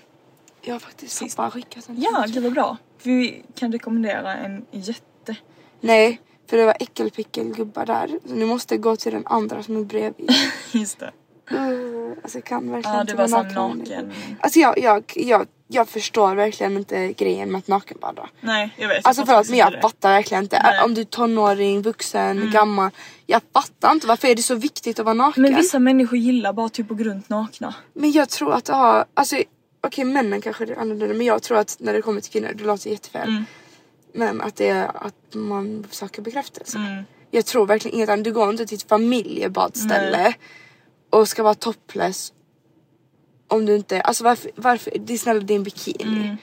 jag har faktiskt Sist. bara skickat en Ja, gud vad bra. Vi kan rekommendera en jätte... Nej, för det var äckelpickelgubbar där. Så ni måste gå till den andra som är bredvid. Just det. Uh, alltså jag kan verkligen Ja det var naken. naken. Alltså jag, jag, jag, jag förstår verkligen inte grejen med att nakenbada. Nej jag vet. Alltså jag förlåt men jag fattar verkligen inte. Nej. Mm. Om du är tonåring, vuxen, gammal. Jag fattar inte varför är det så viktigt att vara naken. Men vissa människor gillar bara typ att gå runt nakna. Men jag tror att det har, alltså okej männen kanske är annorlunda men jag tror att när det kommer till kvinnor, det låter jättefel. Mm. Men att det är att man söker bekräftelse. Mm. Jag tror verkligen inget annat. Du går inte till ett familjebadställe och ska vara topless. Om du inte, alltså varför, varför det är snälla din bikini.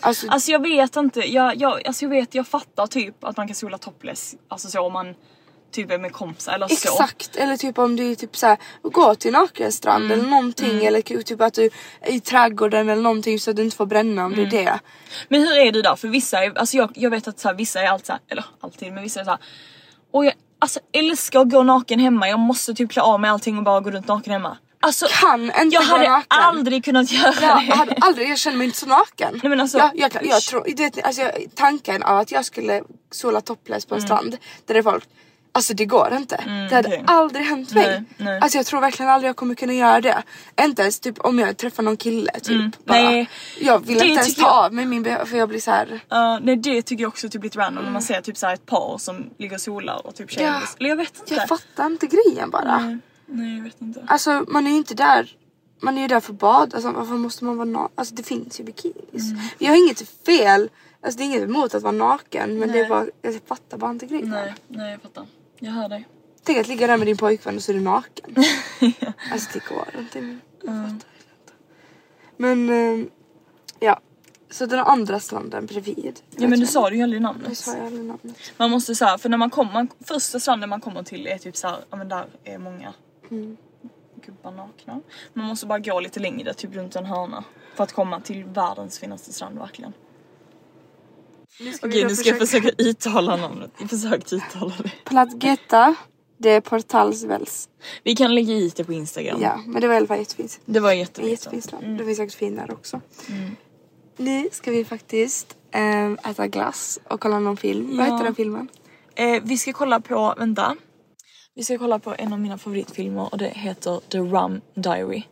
Alltså, Alltså jag vet inte, jag, jag, alltså jag vet, jag fattar typ att man kan sola topless, alltså så om man typ är med kompisar eller så. Exakt, eller typ om du typ såhär går till nakenstrand Mm. eller någonting eller typ att du är i trädgården eller någonting så att du inte får bränna om Mm. det är det. Men hur är du där? För vissa är, alltså jag, jag vet att så här, vissa är alltid så här, eller alltid, men vissa är så här. Och jag alltså, älskar att gå naken hemma, jag måste typ klä av mig allting och bara gå runt naken hemma. Alltså, Kan inte jag hade naken. aldrig kunnat göra Jag det. hade aldrig, jag känner mig inte så naken. Nej, men alltså, jag, jag, jag, tror, du vet, alltså, jag, tanken av att jag skulle sola topless Mm. på en strand där det är folk Alltså det går inte. det hade okej. aldrig hänt mig. Nej, nej. Alltså jag tror verkligen aldrig jag kommer kunna göra det. Inte ens typ om jag träffar någon kille typ. bara, Mm. nej. jag vill Det inte ens ta jag- av mig min för jag blir så här. Ja, nej det tycker jag också typ lite random när man ser typ så ett par som ligger och solar och typ tjejen Ja. Eller jag vet inte. Jag fattar inte grejen bara. Nej, nej jag vet inte. Alltså man är ju inte där man är ju där för bad, alltså varför måste man vara naken? Alltså det finns ju bikinis. Mm. Jag har inget fel, alltså det är inget emot att vara naken men det är bara, jag fattar bara inte grejen. Nej, nej jag fattar. Jag hör dig. Tänk att ligga där med din pojkvän och så är du naken. Alltså det går inte. Jag fattar verkligen inte. Men eh, ja, så den andra stranden bredvid. Ja men du sa det ju aldrig namnet. sa jag aldrig namnet. Man måste säga för när man kommer, man, första stranden man kommer till är typ så här, ja men där är många Mm. gubbar nakna. Man måste bara gå lite längre, typ runt en hörna. För att komma till världens finaste strand verkligen. Nu ska Okej nu ska jag försöka uttala namnet. Jag försökte uttala det. Platgeta, det är Portalsväls. Vi kan lägga hit det på instagram. Ja, men det var i alla fall jättefint. Det var jättefint. jättefin strand. Mm. Det finns säkert fin där också. Nu ska vi faktiskt eh, äta glass och kolla någon film. Vad Ja. heter den filmen? Eh, vi ska kolla på, vänta. Vi ska kolla på en av mina favoritfilmer och det heter The Rum Diary.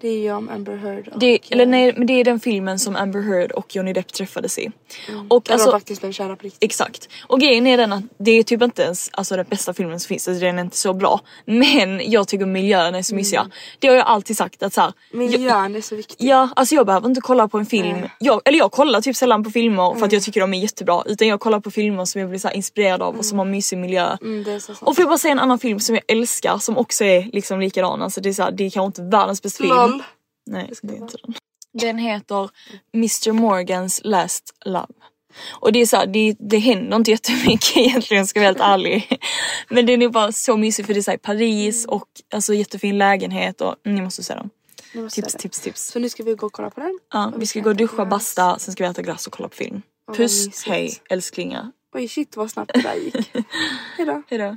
Det är jag om Amber Heard. och, Det, eller eh, nej, men det är den filmen som Amber Heard och Johnny Depp träffades i. Mm. Och Där alltså, de faktiskt blev kära på riktigt. Exakt. Och grejen är den att det är typ inte ens alltså, den bästa filmen som finns, alltså, den är inte så bra. Men jag tycker miljön är så mysiga. Det har jag alltid sagt att så här, jag, Miljön är så viktig. Ja, alltså jag behöver inte kolla på en film. Nej. Jag, eller jag kollar typ sällan på filmer för att jag tycker de är jättebra. Utan jag kollar på filmer som jag blir så inspirerad av och som har mysig miljö. Mm. Och får jag bara säga en annan film som jag älskar som också är liksom likadan. Alltså det är, så här, det är kanske inte världens bästa film. LOL. Nej, det är inte den. Den heter Mr Morgans Last Love. Och det är så här, det, det händer inte jättemycket egentligen ska jag vara helt ärlig. Men den är bara så mysig för det är så Paris och alltså jättefin lägenhet och ni måste se den. Tips, tips, tips. Så nu ska vi gå och kolla på den. Ja, Och vi ska äta gå och duscha, glass. basta, sen ska vi äta glass och kolla på film. vad Puss, hej älsklingar. Oj shit vad snabbt det där gick. Hejdå. Hejdå.